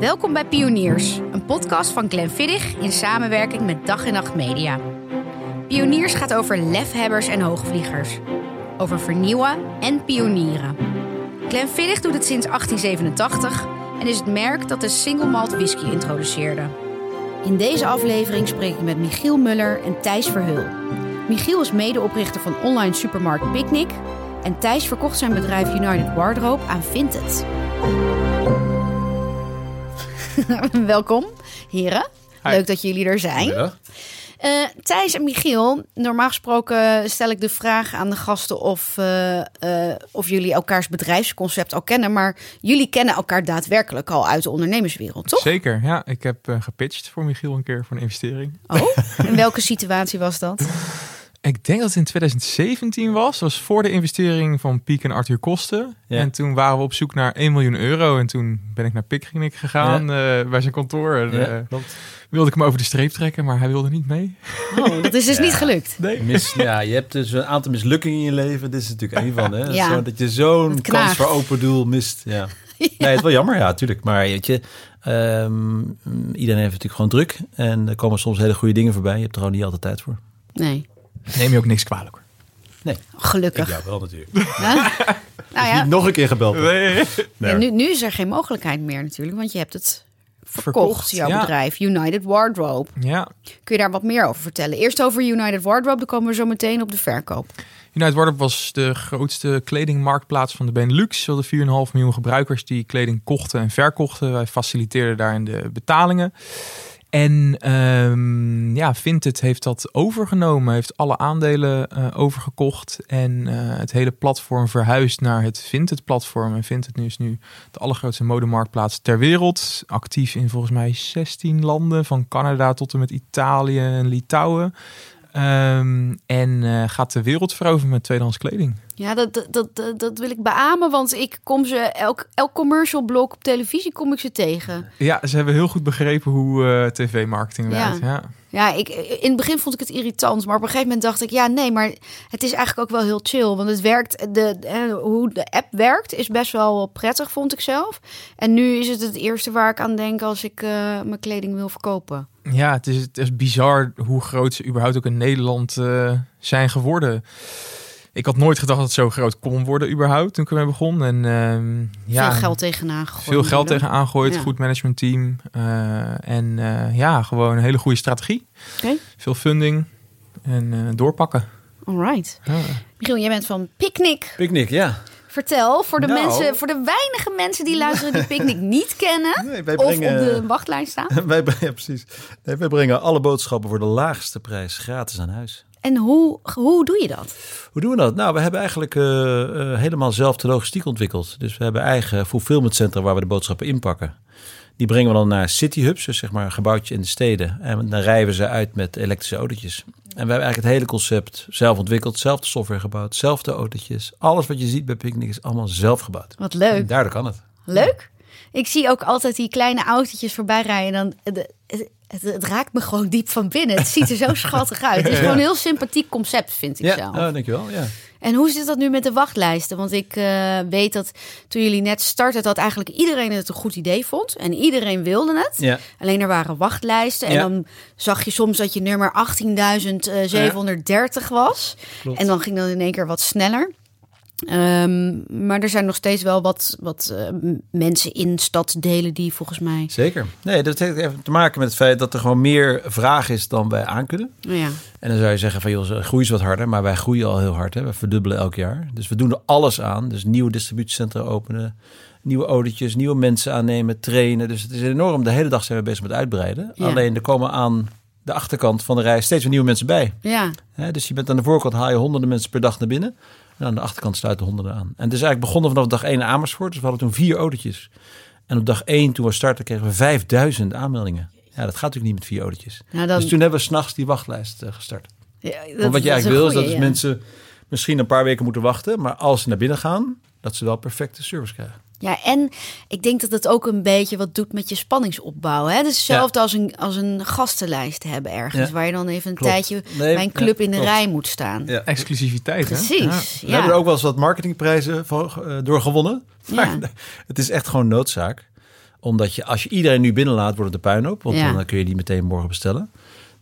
Welkom bij Pioniers, een podcast van Glenfiddich in samenwerking met Dag en Nacht Media. Pioniers gaat over lefhebbers en hoogvliegers. Over vernieuwen en pionieren. Glenfiddich doet het sinds 1887 en is het merk dat de single malt whisky introduceerde. In deze aflevering spreek ik met Michiel Muller en Thijs Verheul. Michiel is medeoprichter van online supermarkt Picnic en Thijs verkocht zijn bedrijf United Wardrobe aan Vinted. Welkom, heren. Hi. Leuk dat jullie er zijn. Eh, Thijs en Michiel, normaal gesproken stel ik de vraag aan de gasten of, eh, eh, of jullie elkaars bedrijfsconcept al kennen. Maar jullie kennen elkaar daadwerkelijk al uit de ondernemerswereld, toch? Zeker, ja. Ik heb gepitcht voor Michiel een keer voor een investering. Oh, in welke situatie was dat? Ik denk dat het in 2017 was. Dat was voor de investering van Piek en Arthur Kosten. Ja. En toen waren we op zoek naar 1 miljoen euro. En toen ben ik naar Picnic gegaan eh, bij zijn kantoor. En, Ja, eh, klopt. wilde ik hem over de streep trekken, maar hij wilde niet mee. Oh, dat is dus niet gelukt. Nee. Mis, ja, je hebt dus een aantal mislukkingen in je leven. Dit is natuurlijk één van. Hè? Ja. Zo, dat je zo'n kans voor open doel mist. Ja. Nee, het is wel jammer, ja, natuurlijk. Maar weet je, ehm, iedereen heeft natuurlijk gewoon druk. En er komen soms hele goede dingen voorbij. Je hebt er gewoon niet altijd tijd voor. Nee, Neem je ook niks kwalijk. Nee, gelukkig. ja, wel natuurlijk. Huh? Nou ja, Niet nog een keer gebeld. Nee. ja, nu, nu is er geen mogelijkheid meer natuurlijk, want je hebt het verkocht, Verkocht, jouw ja. bedrijf, United Wardrobe. Ja. Kun je daar wat meer over vertellen? Eerst over United Wardrobe, dan komen we zo meteen op de verkoop. United Wardrobe was de grootste kledingmarktplaats van de Benelux. We hadden 4,5 miljoen gebruikers die kleding kochten en verkochten. Wij faciliteerden daarin de betalingen. En ehm, ja, Vinted heeft dat overgenomen, heeft alle aandelen eh, overgekocht en eh, het hele platform verhuisd naar het Vinted-platform. En Vinted nu is nu de allergrootste modemarktplaats ter wereld. Actief in volgens mij 16 landen, van Canada tot en met Italië en Litouwen. Ehm, en eh, gaat de wereld veroveren met tweedehands kleding. Ja, dat, dat, dat, wil ik beamen, want ik kom ze elk, elk commercial blok op televisie kom ik ze tegen. Ja, ze hebben heel goed begrepen hoe eh, tv-marketing Ja. werkt. Ja. Ja, ik, in het begin vond ik het irritant, maar op een gegeven moment dacht ik, ja, nee, maar het is eigenlijk ook wel heel chill, want het werkt, de, eh, hoe de app werkt is best wel prettig, vond ik zelf. En nu is het het eerste waar ik aan denk als ik mijn kleding wil verkopen. Ja, het is, het is bizar hoe groot ze überhaupt ook in Nederland eh, zijn geworden. Ik had nooit gedacht dat het zo groot kon worden überhaupt toen ik ermee begon. En ehm, ja, Veel geld tegenaan gegooid. veel geld tegenaan gegooid, Ja. goed managementteam. eh en eh, ja, gewoon een hele goede strategie. Oké. Veel funding en eh, doorpakken. Alright. Ja. Michiel, jij bent van Picnic. Picnic, ja. Vertel, voor de, Nou. mensen, voor de weinige mensen die luisteren die Picnic niet kennen... Nee, wij of op de wachtlijst staan. Wij, ja, precies. Nee, wij brengen alle boodschappen voor de laagste prijs gratis aan huis. En hoe, hoe doe je dat? Hoe doen we dat? Nou, we hebben eigenlijk eh, eh, helemaal zelf de logistiek ontwikkeld. Dus we hebben eigen fulfillmentcentra waar we de boodschappen inpakken. Die brengen we dan naar city hubs, dus zeg maar een gebouwtje in de steden. En dan rijden we ze uit met elektrische autootjes. En we hebben eigenlijk het hele concept zelf ontwikkeld, zelf de software gebouwd, zelf de autootjes. Alles wat je ziet bij Picnic is allemaal zelf gebouwd. Wat En leuk. daardoor kan het. Leuk. Ik zie ook altijd die kleine autootjes voorbij rijden. Dan, het, het, het, raakt me gewoon diep van binnen. Het ziet er zo schattig uit. Het is gewoon een heel sympathiek concept, vind ik Ja, zelf. oh, dankjewel. Ja. En hoe zit dat nu met de wachtlijsten? Want ik eh, weet dat toen jullie net startten, dat eigenlijk iedereen het een goed idee vond. En iedereen wilde het. Ja. Alleen er waren wachtlijsten. En Ja. dan zag je soms dat je nummer 18.730 was. Klopt. En dan ging dat in één keer wat sneller. Ehm, maar er zijn nog steeds wel wat, wat eh, mensen in stadsdelen die volgens mij. Zeker. Nee, dat heeft even te maken met het feit dat er gewoon meer vraag is dan wij aankunnen. Ja, En dan zou je zeggen van, joh, groei is wat harder. Maar wij groeien al heel hard. Hè? We verdubbelen elk jaar. Dus we doen er alles aan. Dus nieuwe distributiecentra openen. Nieuwe autootjes, nieuwe mensen aannemen, trainen. Dus het is enorm. De hele dag zijn we bezig met uitbreiden. Ja. Alleen er komen aan de achterkant van de rij steeds weer nieuwe mensen bij. ja. Hè? Dus je bent aan de voorkant haal je honderden mensen per dag naar binnen. En aan de achterkant sluiten honderden aan. En het is eigenlijk begonnen vanaf dag 1 in Amersfoort. Dus we hadden toen vier autootjes. En op dag 1 toen we startten kregen we 5000 aanmeldingen. Ja, dat gaat natuurlijk niet met vier autootjes. Nou, dan, Dus toen hebben we s'nachts die wachtlijst eh, gestart. ja, Want dat- wat je eigenlijk wil is dat dus ja. mensen misschien een paar weken moeten wachten. Maar als ze naar binnen gaan, dat ze wel perfecte service krijgen. Ja, en ik denk dat het ook een beetje wat doet met je spanningsopbouw. Hè? Het is hetzelfde als, een, als een gastenlijst hebben ergens. Ja. waar je dan even een Klopt. tijdje Nee, bij een club ja, in de klopt. rij moet staan. Ja. Exclusiviteit, hè? Precies. Ja. We Ja. hebben er ook wel eens wat marketingprijzen voor, eh, door gewonnen. Ja. Maar het is echt gewoon noodzaak. Omdat je, als je iedereen nu binnenlaat, wordt het een puinhoop. Want Ja. dan kun je die meteen morgen bestellen.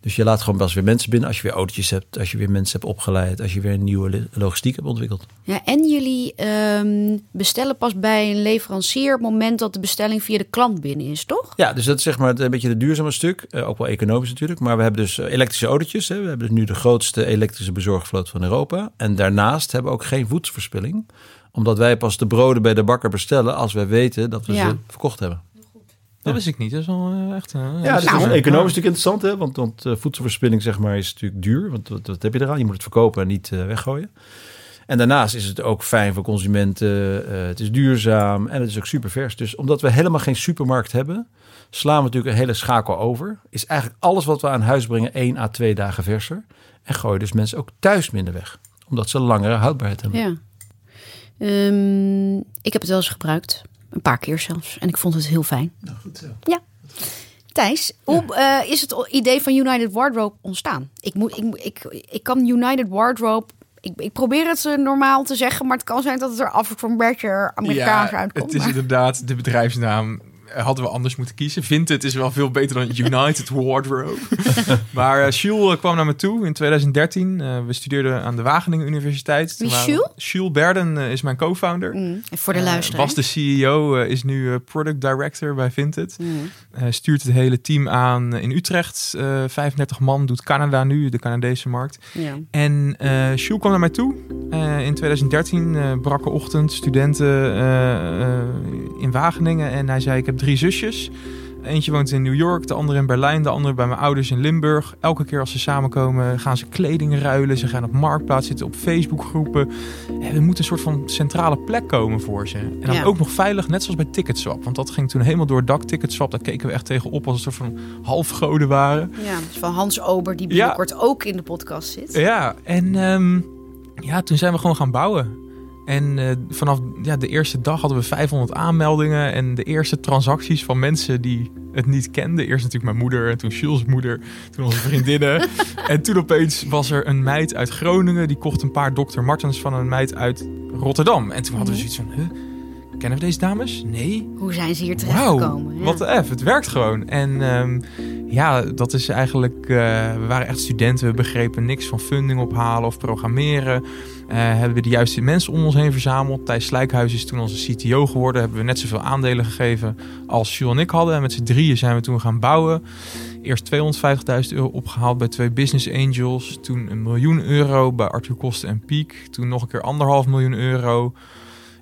Dus je laat gewoon pas weer mensen binnen als je weer autootjes hebt, als je weer mensen hebt opgeleid, als je weer een nieuwe logistiek hebt ontwikkeld. Ja, en jullie ehm, bestellen pas bij een leverancier op het moment dat de bestelling via de klant binnen is, toch? Ja, dus dat is zeg maar het- een beetje het duurzame stuk. Eh, ook wel economisch natuurlijk. Maar we hebben dus eh, elektrische autootjes. Hè. We hebben dus nu de grootste elektrische bezorgvloot van Europa. En daarnaast hebben we ook geen voedselverspilling. Omdat wij pas de broden bij de bakker bestellen als wij weten dat we Ja. ze verkocht hebben. Dat wist ik niet. Dat is wel eh, echt... eh, Ja, dat Nou. is economisch natuurlijk interessant. Hè? Want, want eh, voedselverspilling zeg maar, is natuurlijk duur. Want wat, wat heb je eraan? Je moet het verkopen en niet eh, weggooien. En daarnaast is het ook fijn voor consumenten. eh, het is duurzaam en het is ook super vers. Dus omdat we helemaal geen supermarkt hebben, slaan we natuurlijk een hele schakel over. Is eigenlijk alles wat we aan huis brengen 1 à 2 dagen verser. En gooien dus mensen ook thuis minder weg. Omdat ze langere houdbaarheid hebben. Ja. Ehm, ik heb het wel eens gebruikt. Een paar keer zelfs. En ik vond het heel fijn. Nou, goed zo. Thijs, hoe eh, is het idee van United Wardrobe ontstaan? Ik, moet, ik, ik, ik kan United Wardrobe... Ik, ik probeer het eh, normaal te zeggen, maar het kan zijn dat het er af en toe een beetje Amerikaans ja, uitkomt. het is maar- inderdaad de bedrijfsnaam. Eh, Hadden we anders moeten kiezen. Vinted is wel veel beter dan United Wardrobe. maar Jules eh, kwam naar me toe in 2013. Eh, we studeerden aan de Wageningen Universiteit. Wie, waren- Jules? Jules Berden is mijn co-founder. Mm, voor de luisteraar. was de CEO, is nu product director bij Vinted. Mm. Stuurt het hele team aan in Utrecht. Eh 35 man doet Canada nu, de Canadese markt. Ja. En Jules kwam naar mij toe. In 2013, eh brakke ochtend, studenten in Wageningen. En hij zei, ik heb drie zusjes. Eentje woont in New York, de andere in Berlijn, de andere bij mijn ouders in Limburg. Elke keer als ze samenkomen gaan ze kleding ruilen. Ze gaan op Marktplaats zitten, op Facebookgroepen. En er moet een soort van centrale plek komen voor ze. En dan Ja. ook nog veilig, net zoals bij Ticketswap. Want dat ging toen helemaal door het dak. Ticketswap, daar keken we echt tegen op als een soort van halfgoden waren. ja, is van Hans Ober, die Ja. binnenkort ook in de podcast zit. Ja, en ehm, ja, toen zijn we gewoon gaan bouwen. En eh, vanaf ja, de eerste dag hadden we 500 aanmeldingen. En de eerste transacties van mensen die het niet kenden. Eerst natuurlijk mijn moeder, en toen Jules' moeder, toen onze vriendinnen. en toen opeens was er een meid uit Groningen. Die kocht een paar Dr. Martens van een meid uit Rotterdam. En toen hadden we zoiets van, huh, kennen we deze dames? Nee. Hoe zijn ze hier terechtgekomen? Ja. wat de F, het werkt gewoon. En ehm, ja, dat is eigenlijk, eh, we waren echt studenten, we begrepen niks van funding ophalen of programmeren. Eh, hebben we de juiste mensen om ons heen verzameld. Thijs Slijkhuis is toen onze CTO geworden. Hebben we net zoveel aandelen gegeven als Jules en ik hadden. En met z'n drieën zijn we toen gaan bouwen. Eerst 250.000 euro opgehaald bij twee business angels. Toen een miljoen euro bij Arthur Kosten en Piek. Toen nog een keer anderhalf miljoen euro.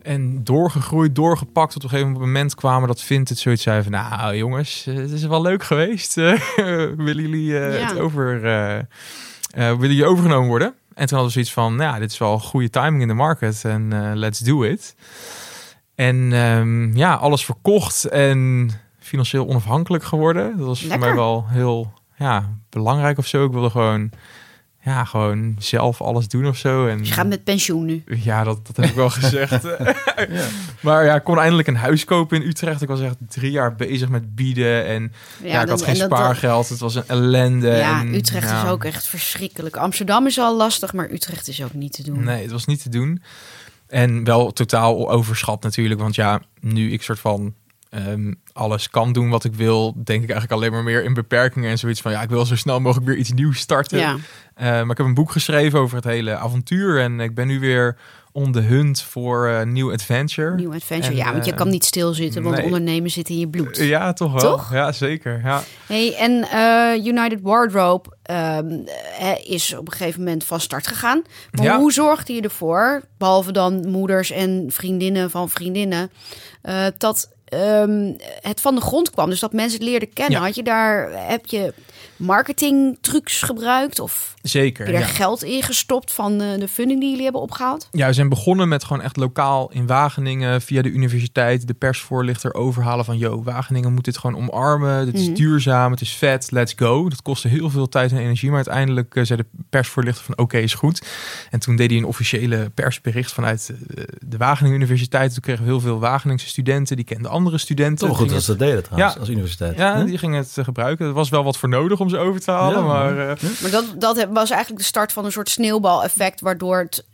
En doorgegroeid, doorgepakt. Tot op een gegeven moment kwamen dat vindt het zoiets zei van... Nou jongens, eh, het is wel leuk geweest. Eh, willen jullie eh, Ja. het over... eh, willen jullie overgenomen worden? En toen hadden we zoiets van... Nou, ja, dit is wel goede timing in de market. En let's do it. En ehm, ja, alles verkocht en financieel onafhankelijk geworden. Dat was voor mij wel heel ja, belangrijk of zo. Ik wilde gewoon, ja, gewoon zelf alles doen of zo. En Je gaat met pensioen nu. ja, dat, dat heb ik wel gezegd. Maar ja, ik kon eindelijk een huis kopen in Utrecht. Ik was echt drie jaar bezig met bieden. En ja, ik dan- had geen dat- spaargeld. Het was een ellende. Ja, En, Utrecht ja, is ook echt verschrikkelijk. Amsterdam is al lastig, maar Utrecht is ook niet te doen. Nee, het was niet te doen. En wel totaal overschat natuurlijk. Want ja, nu ik soort van ehm, alles kan doen wat ik wil... denk ik eigenlijk alleen maar meer in beperkingen. En zoiets van, ja, ik wil zo snel mogelijk weer iets nieuws starten. Ja, Eh, maar ik heb een boek geschreven over het hele avontuur. En ik ben nu weer on the hunt voor een nieuw adventure. nieuw adventure. En, ja, want je eh, kan niet stilzitten, want nee. ondernemen zit in je bloed. Ja, toch wel. Toch? Ja, zeker. Ja. Hey, en eh, United Wardrobe ehm, eh, is op een gegeven moment van start gegaan. Maar Ja. hoe zorgde je ervoor, behalve dan moeders en vriendinnen van vriendinnen, dat ehm, het van de grond kwam? Dus dat mensen het leerden kennen. Ja. Had je daar, heb je marketing trucs gebruikt of Zeker. heb je er ja. geld in gestopt van eh, de funding die jullie hebben opgehaald? Ja, we zijn begonnen met gewoon echt lokaal in Wageningen via de universiteit de persvoorlichter overhalen van yo, Wageningen moet dit gewoon omarmen. Dit is Mhm. duurzaam, het is vet, let's go. Dat kostte heel veel tijd en energie, maar uiteindelijk eh, zei de persvoorlichter van oké, is goed. En toen deed hij een officiële persbericht vanuit eh, de Wageningen Universiteit. Toen kregen we heel veel Wageningse studenten, die kenden andere studenten. Toch goed dat ze dat deden trouwens, Ja. als universiteit. Ja, die gingen het eh, gebruiken. Er was wel wat voor nodig om ze over te halen, Ja, maar... eh, Maar dat, dat was eigenlijk de start van een soort sneeuwbaleffect, waardoor het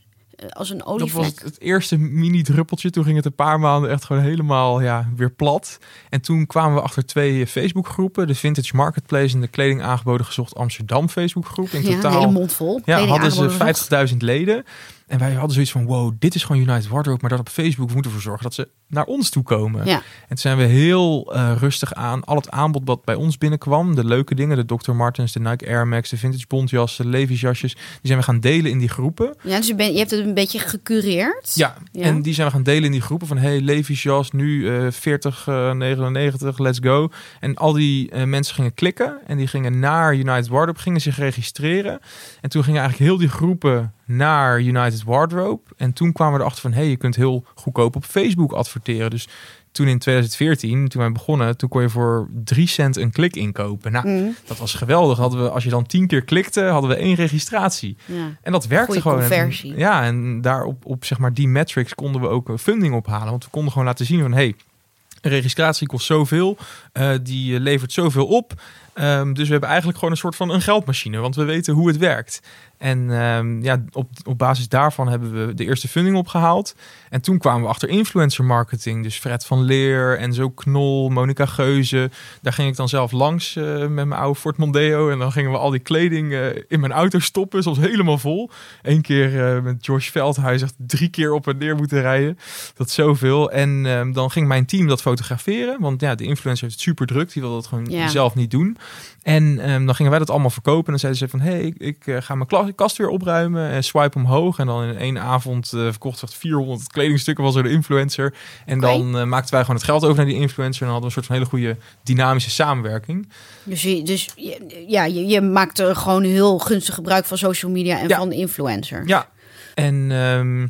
als een Dat was olievlek. het, het eerste mini-druppeltje. Toen ging het een paar maanden echt gewoon helemaal ja, weer plat. En toen kwamen we achter twee eh, Facebookgroepen. De Vintage Marketplace en de Kleding Aangeboden Gezocht Amsterdam Facebookgroep. In ja, een totaal hele mond vol. ja, hadden ze 50.000 leden. En wij hadden zoiets van, wow, dit is gewoon United Wardrobe. Maar dat op Facebook we moeten ervoor zorgen dat ze naar ons toe komen. Ja. En toen zijn we heel eh, rustig aan al het aanbod wat bij ons binnenkwam. De leuke dingen, de Dr. Martens, de Nike Air Max, de Vintage Bondjassen, Levi's jasjes. Die zijn we gaan delen in die groepen. Ja, dus je, bent, je hebt het een beetje gecureerd. Ja, Ja. en die zijn we gaan delen in die groepen van hey, Levi's jas nu eh 40, eh, 99, let's go. En al die eh, mensen gingen klikken en die gingen naar United Wardrobe, gingen zich registreren. En toen gingen eigenlijk heel die groepen naar United Wardrobe. En toen kwamen we erachter van hey, je kunt heel goedkoop op Facebook adverteren. Dus toen in 2014, toen wij begonnen, toen kon je voor 3 cent een klik inkopen. Nou, Mm, dat was geweldig. Hadden we, als je dan 10 keer klikte, hadden we één registratie. ja. En dat werkte Goeie gewoon. En- ja, en daarop op zeg maar die metrics konden we ook eh, funding ophalen. Want we konden gewoon laten zien van hey, een registratie kost zoveel, eh, die eh, levert zoveel op. Ehm, dus we hebben eigenlijk gewoon een soort van een geldmachine, want we weten hoe het werkt. En ehm, ja, op, op basis daarvan hebben we de eerste funding opgehaald. En toen kwamen we achter influencer marketing. Dus Fred van Leer, Enzo Knol, Monica Geuze. Daar ging ik dan zelf langs eh, met mijn oude Ford Mondeo. En dan gingen we al die kleding eh, in mijn auto stoppen, soms helemaal vol. Eén keer eh, met George Veldhuis echt drie keer op en neer moeten rijden. Dat is zoveel. En ehm, dan ging mijn team dat fotograferen. Want ja, de influencer heeft het super druk. Die wil dat gewoon Ja. zelf niet doen. En ehm, dan gingen wij dat allemaal verkopen. En dan zeiden ze van, hé, hey, ik, ik ga mijn kast weer opruimen. En swipe omhoog. En dan in één avond eh verkocht echt 400 kledingstukken was er de influencer. En dan eh, maakten wij gewoon het geld over naar die influencer. En dan hadden we een soort van hele goede dynamische samenwerking. Dus, je, dus ja, je, je maakt er gewoon heel gunstig gebruik van social media en Ja. van de influencer. Ja. En ehm,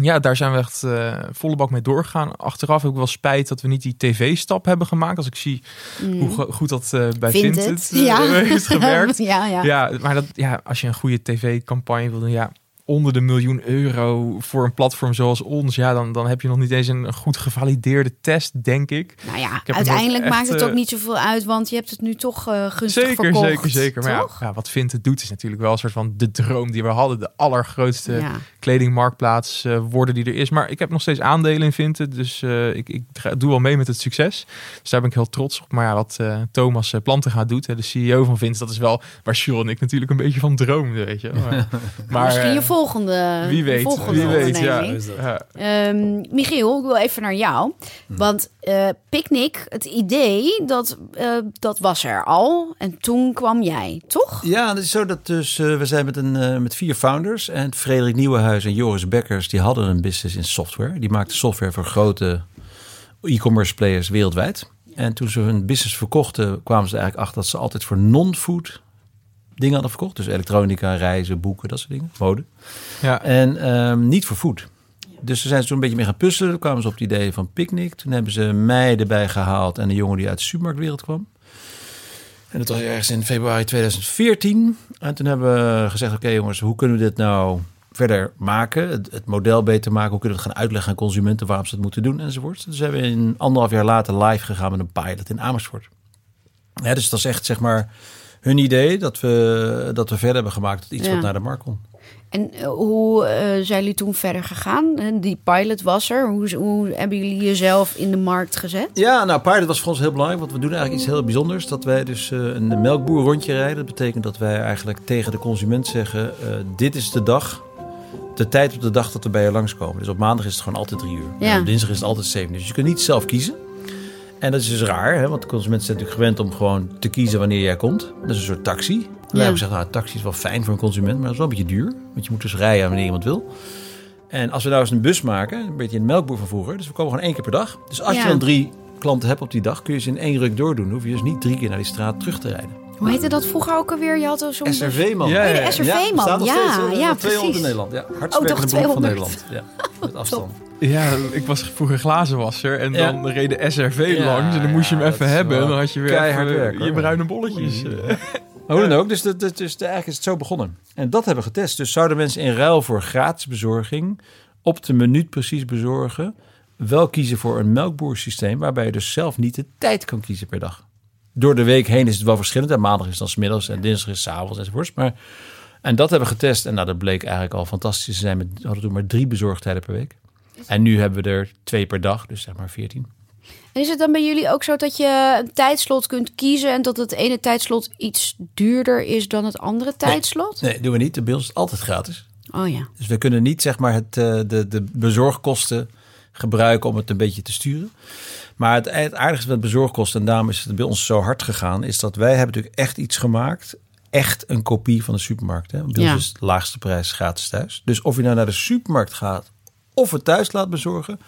ja, daar zijn we echt eh, volle bak mee doorgegaan. Achteraf heb ik wel spijt dat we niet die tv-stap hebben gemaakt. Als ik zie Mm. hoe go- goed dat eh, bij Vinted, Vinted eh, ja. heeft gewerkt. ja, ja. Ja, maar dat, ja, als je een goede tv-campagne wil doen, ja, onder de miljoen euro voor een platform zoals ons, ja, dan, dan heb je nog niet eens een goed gevalideerde test, denk ik. Nou ja, het uiteindelijk maakt echt, het ook eh, niet zoveel uit, want je hebt het nu toch eh gunstig Zeker, verkocht. zeker, zeker. Maar ja, wat Vinted doet is natuurlijk wel een soort van de droom die we hadden. De allergrootste Ja. kledingmarktplaats eh, worden die er is. Maar ik heb nog steeds aandelen in Vinted, dus ik, ik doe wel mee met het succes. Dus daar ben ik heel trots op. Maar ja, wat Thomas uh, Plantenga doet, hè, de CEO van Vinted, dat is wel waar Jules en ik natuurlijk een beetje van droomden, weet je. Maar, maar, Misschien je volgende, wie weet, volgende wie weet, ja. Ehm, Michiel, ik wil even naar jou. Hm. Want eh Picnic, het idee, dat, eh, dat was er al. En toen kwam jij, toch? Ja, het is zo dat dus eh, we zijn met, een, met vier founders en Frederik Nieuwenhuis en Joris Bekkers, die hadden een business in software. Die maakten software voor grote e-commerce players wereldwijd. En toen ze hun business verkochten, kwamen ze eigenlijk achter dat ze altijd voor non-food dingen hadden verkocht. Dus elektronica, reizen, boeken, dat soort dingen, mode. ja. En ehm, niet voor food. Dus ze zijn toen een beetje mee gaan puzzelen. Toen kwamen ze op het idee van Picnic. Toen hebben ze mij erbij gehaald en een jongen die uit de supermarktwereld kwam. En dat was ergens in februari 2014. En toen hebben we gezegd, oké jongens, hoe kunnen we dit nou verder maken? Het, het model beter maken. Hoe kunnen we het gaan uitleggen aan consumenten waarom ze het moeten doen enzovoort. Dus hebben we in anderhalf jaar later live gegaan met een pilot in Amersfoort. Ja, dus dat is echt zeg maar hun idee dat we, dat we verder hebben gemaakt tot iets Ja. wat naar de markt komt. En eh, hoe eh, zijn jullie toen verder gegaan? Die pilot was er. Hoe, hoe hebben jullie jezelf in de markt gezet? Ja, nou, pilot was voor ons heel belangrijk, want we doen eigenlijk iets heel bijzonders. Dat wij dus eh, een melkboer rondje rijden. Dat betekent dat wij eigenlijk tegen de consument zeggen, dit is de dag, de tijd op de dag dat we bij je langskomen. Dus op maandag is het gewoon altijd drie uur. Ja. En op dinsdag is het altijd zeven uur. Dus je kunt niet zelf kiezen. En dat is dus raar, hè? want de consumenten zijn natuurlijk gewend om gewoon te kiezen wanneer jij komt. Dat is een soort taxi. Wij Ja. hebben gezegd, nou, taxi is wel fijn voor een consument, maar dat is wel een beetje duur. Want je moet dus rijden wanneer iemand wil. En als we nou eens een bus maken, een beetje een melkboer van vroeger. Dus we komen gewoon één keer per dag. Dus als Ja. je dan drie klanten hebt op die dag, kun je ze in één ruk doordoen. Dan hoef je dus niet drie keer naar die straat terug te rijden. Hoe heette dat vroeger ook alweer? Je had er zo'n... SRV-man. Ja, Oh, ja, de SRV-man. nog Ja, steeds, eh, ja, 200 precies. in Nederland. Ja, Oh, hardst van 200. Nederland. Ja, met afstand. Ja, ik was vroeger glazenwasser en Ja. dan reed de SRV Ja, langs en dan moest je hem ja, even hebben. En dan had je weer keihard even werk, je bruine bolletjes. Eh. Maar hoe dan ook, dus, dat, dat- dus eigenlijk is het zo begonnen. En dat hebben we getest. Dus zouden mensen in ruil voor gratis bezorging op de minuut precies bezorgen, wel kiezen voor een melkboersysteem waarbij je dus zelf niet de tijd kan kiezen per dag. Door de week heen is het wel verschillend. En maandag is dan 's middags en dinsdag is 's avonds enzovoorts. Maar En dat hebben we getest. En nou, dat bleek eigenlijk al fantastisch. Ze zijn met, hadden toen maar drie bezorgtijden per week. En nu hebben we er twee per dag, dus zeg maar veertien. En is het dan bij jullie ook zo dat je een tijdslot kunt kiezen en dat het ene tijdslot iets duurder is dan het andere tijdslot? Nee, doen we niet. Bij ons is altijd gratis. Oh ja. Dus we kunnen niet zeg maar het, eh, de, de bezorgkosten gebruiken om het een beetje te sturen. Maar het, het aardigste met bezorgkosten, en daarom is het bij ons zo hard gegaan, is dat wij hebben natuurlijk echt iets gemaakt. Echt een kopie van de supermarkt. Hè? Bij Ja. ons is de laagste prijs gratis thuis. Dus of je nou naar de supermarkt gaat of het thuis laat bezorgen,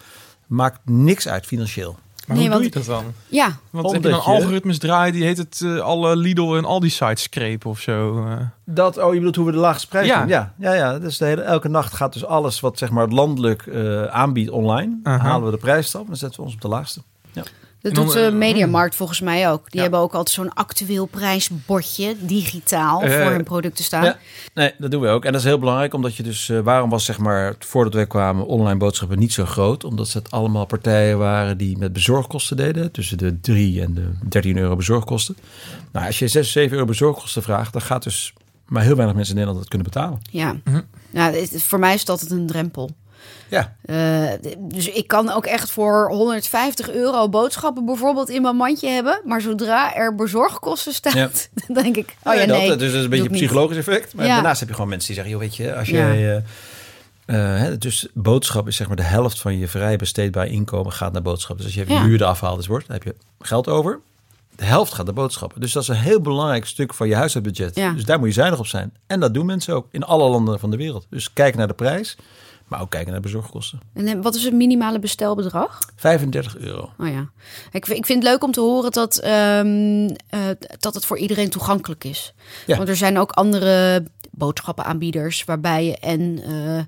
maakt niks uit financieel. Maar Nee, hoe doe je dat dan? Ja, Want heb je Omdat dan algoritmes draaien die heet het eh, alle Lidl en al die sites screpen of zo? eh? Dat, oh, je bedoelt hoe we de laagste prijs Ja. doen? Ja, ja, ja. Dus de hele, elke nacht gaat dus alles wat zeg maar landelijk eh, aanbiedt online. Halen we de prijs af en dan zetten we ons op de laagste. Dat doet de eh, Mediamarkt volgens mij ook. Die Ja. hebben ook altijd zo'n actueel prijsbordje, digitaal, Eh, voor hun producten staan. Ja, nee, dat doen we ook. En dat is heel belangrijk, omdat je dus... eh, waarom was zeg maar, voordat wij kwamen, online boodschappen niet zo groot? Omdat ze het allemaal partijen waren die met bezorgkosten deden. Tussen de 3 en de 13 euro bezorgkosten. Nou, als je 6, 7 euro bezorgkosten vraagt, dan gaat dus maar heel weinig mensen in Nederland dat kunnen betalen. Ja. Mhm. Nou, het- voor mij is dat een drempel. Ja, Eh, dus ik kan ook echt voor 150 euro boodschappen bijvoorbeeld in mijn mandje hebben. Maar zodra er bezorgkosten staat, Ja. dan denk ik, oh ja, dat, nee. dat is dus een beetje een niet. psychologisch effect. Maar Ja. daarnaast heb je gewoon mensen die zeggen, joh, weet je, als jij... hè, dus boodschap is zeg maar de helft van je vrij besteedbaar inkomen gaat naar boodschap. Dus als je Ja. huur afhaalt is wordt, dan heb je geld over. De helft gaat naar boodschappen. Dus dat is een heel belangrijk stuk van je huishoudbudget. Ja. Dus daar moet je zuinig op zijn. En dat doen mensen ook in alle landen van de wereld. Dus kijk naar de prijs, maar ook kijken naar bezorgkosten. En eh, wat is het minimale bestelbedrag? 35 euro. Oh ja. Ik, vind- ik vind het leuk om te horen dat, ehm, eh, dat het voor iedereen toegankelijk is. Ja. Want er zijn ook andere boodschappenaanbieders waarbij je en eh,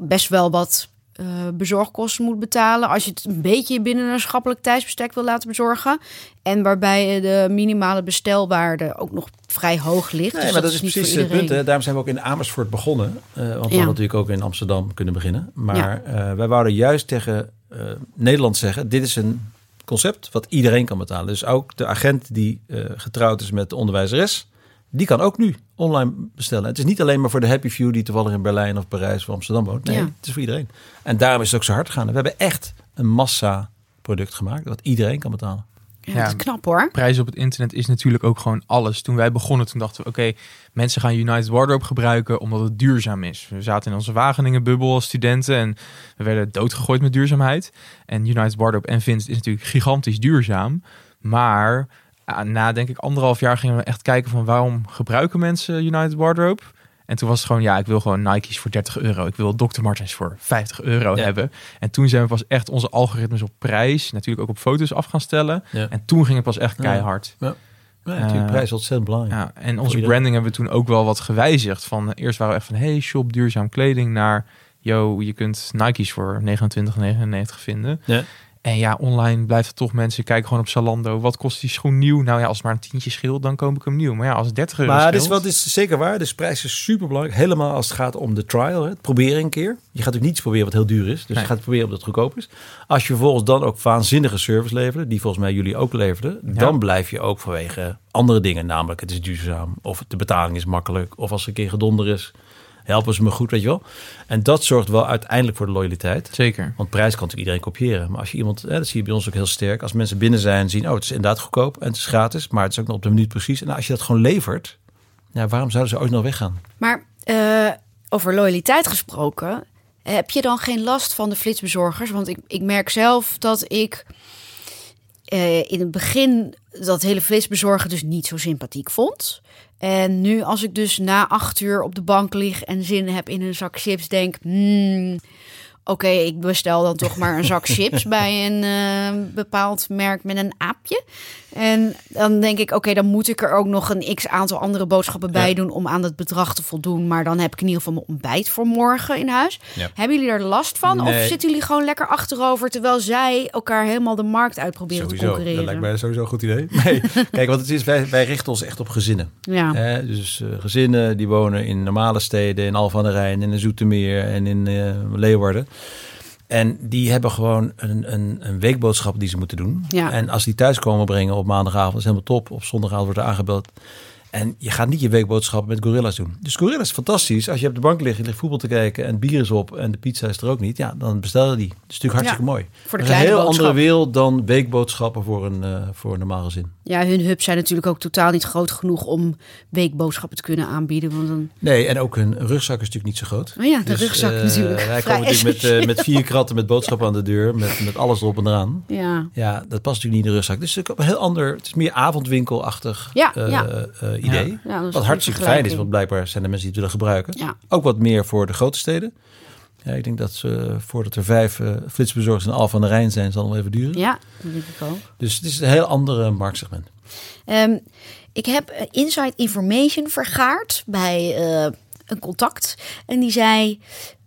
best wel wat eh, bezorgkosten moet betalen als je het een beetje binnen een schappelijk tijdsbestek wil laten bezorgen. En waarbij je de minimale bestelwaarde ook nog vrij hoog ligt. Nee, Dus maar dat, is precies het punt. Hè. Daarom zijn we ook in Amersfoort begonnen. Eh, want we hadden natuurlijk ook in Amsterdam kunnen beginnen. Maar Ja. eh, wij wouden juist tegen eh, Nederland zeggen... dit is een concept wat iedereen kan betalen. Dus ook de agent die eh, getrouwd is met de onderwijzeres... die kan ook nu online bestellen. Het is niet alleen maar voor de happy few... die toevallig in Berlijn of Parijs of Amsterdam woont. Nee, Ja. het is voor iedereen. En daarom is het ook zo hard gegaan. We hebben echt een massa product gemaakt... wat iedereen kan betalen. Ja, Ja. dat is knap hoor. Prijzen op het internet is natuurlijk ook gewoon alles. Toen wij begonnen, toen dachten we, oké, mensen gaan United Wardrobe gebruiken omdat het duurzaam is. We zaten in onze Wageningen-bubbel als studenten en we werden doodgegooid met duurzaamheid. En United Wardrobe en Vince is natuurlijk gigantisch duurzaam. Maar ah, na, denk ik, anderhalf jaar gingen we echt kijken van waarom gebruiken mensen United Wardrobe? En toen was het gewoon, ja, ik wil gewoon Nike's voor 30 euro. Ik wil Dr. Martens voor 50 euro Ja. hebben. En toen zijn we pas echt onze algoritmes op prijs, natuurlijk ook op foto's af gaan stellen. Ja. En toen ging het pas echt Ja. keihard. Ja, natuurlijk, Eh, prijs is ontzettend belangrijk. Ja, en onze branding hebben we toen ook wel wat gewijzigd. Van eerst waren we echt van hey shop duurzaam kleding naar yo je kunt Nike's voor 29,99 vinden. Ja. En ja, online blijft het toch mensen kijken gewoon op Zalando. Wat kost die schoen nieuw? Nou ja, als het maar een tientje scheelt, dan koop ik hem nieuw. Maar ja, als het 30 euro Maar dit is, scheelt... wat is zeker waar. Dus prijs is super belangrijk. Helemaal als het gaat om de trial. Hè. Het proberen een keer. Je gaat ook niets proberen wat heel duur is. Dus Nee. je gaat proberen omdat het goedkoop is. Als je vervolgens dan ook waanzinnige service levert. Die volgens mij jullie ook leverden. Dan blijf je ook vanwege andere dingen. Namelijk het is duurzaam. Of de betaling is makkelijk. Of als er een keer gedonder is. Helpen ze me goed, weet je wel. En dat zorgt wel uiteindelijk voor de loyaliteit. Zeker. Want prijs kan natuurlijk iedereen kopiëren. Maar als je iemand, hè, dat zie je bij ons ook heel sterk. Als mensen binnen zijn en zien, oh, het is inderdaad goedkoop en het is gratis, maar het is ook nog op de minuut precies. En als je dat gewoon levert, ja, waarom zouden ze ooit nog weggaan? Maar eh, over loyaliteit gesproken, heb je dan geen last van de flitsbezorgers? Want ik, ik merk zelf dat ik eh, in het begin dat hele flitsbezorgen dus niet zo sympathiek vond. En nu als ik dus na acht uur op de bank lig en zin heb in een zak chips, denk... hmm, Oké, ik bestel dan toch maar een zak chips bij een eh, bepaald merk met een aapje. En dan denk ik, oké, dan moet ik er ook nog een x aantal andere boodschappen bij Ja. doen om aan het bedrag te voldoen. Maar dan heb ik in ieder geval mijn ontbijt voor morgen in huis. Ja. Hebben jullie er last van? Of zitten jullie gewoon lekker achterover terwijl zij elkaar helemaal de markt uitproberen te concurreren? sowieso een goed idee. Nee, kijk, wat het is, wij, wij richten ons echt op gezinnen. Ja. Dus eh, gezinnen die wonen in normale steden, in Alphen aan de Rijn, in Zoetermeer en in eh, Leeuwarden. En die hebben gewoon een, een, een weekboodschap die ze moeten doen. Ja. En als die thuis komen brengen op maandagavond, is helemaal top. Op zondagavond wordt er aangebeld. En je gaat niet je weekboodschappen met gorilla's doen. Dus gorilla's is fantastisch. Als je op de bank ligt, je ligt voetbal te kijken en bier is op en de pizza is er ook niet. Ja, dan bestel je die. Dat is natuurlijk hartstikke Ja, mooi. voor de Dat is een heel boodschap. andere wereld dan weekboodschappen voor een, eh, voor een normaal gezin. Ja, hun hubs zijn natuurlijk ook totaal niet groot genoeg om weekboodschappen te kunnen aanbieden. Want dan, Nee, en ook hun rugzak is natuurlijk niet zo groot. oh ja, de rugzak eh, natuurlijk. Wij komen natuurlijk met, eh, met vier kratten met boodschappen aan de deur, met, met alles erop en eraan. Ja, Ja, dat past natuurlijk niet in de rugzak. Dus het is een heel ander, het is meer avondwinkelachtig Ja, ja. Eh, idee. ja, Wat hartstikke fijn is, want blijkbaar zijn er mensen die het willen gebruiken. Ja. Ook wat meer voor de grote steden. Ja, ik denk dat ze, voordat er vijf eh, flitsbezorgers in Alphen aan de Rijn zijn, zal het even duren. ja, dat denk ik ook. Dus het is een heel ander marktsegment. Ehm, ik heb eh, inside information vergaard bij eh, een contact. En die zei...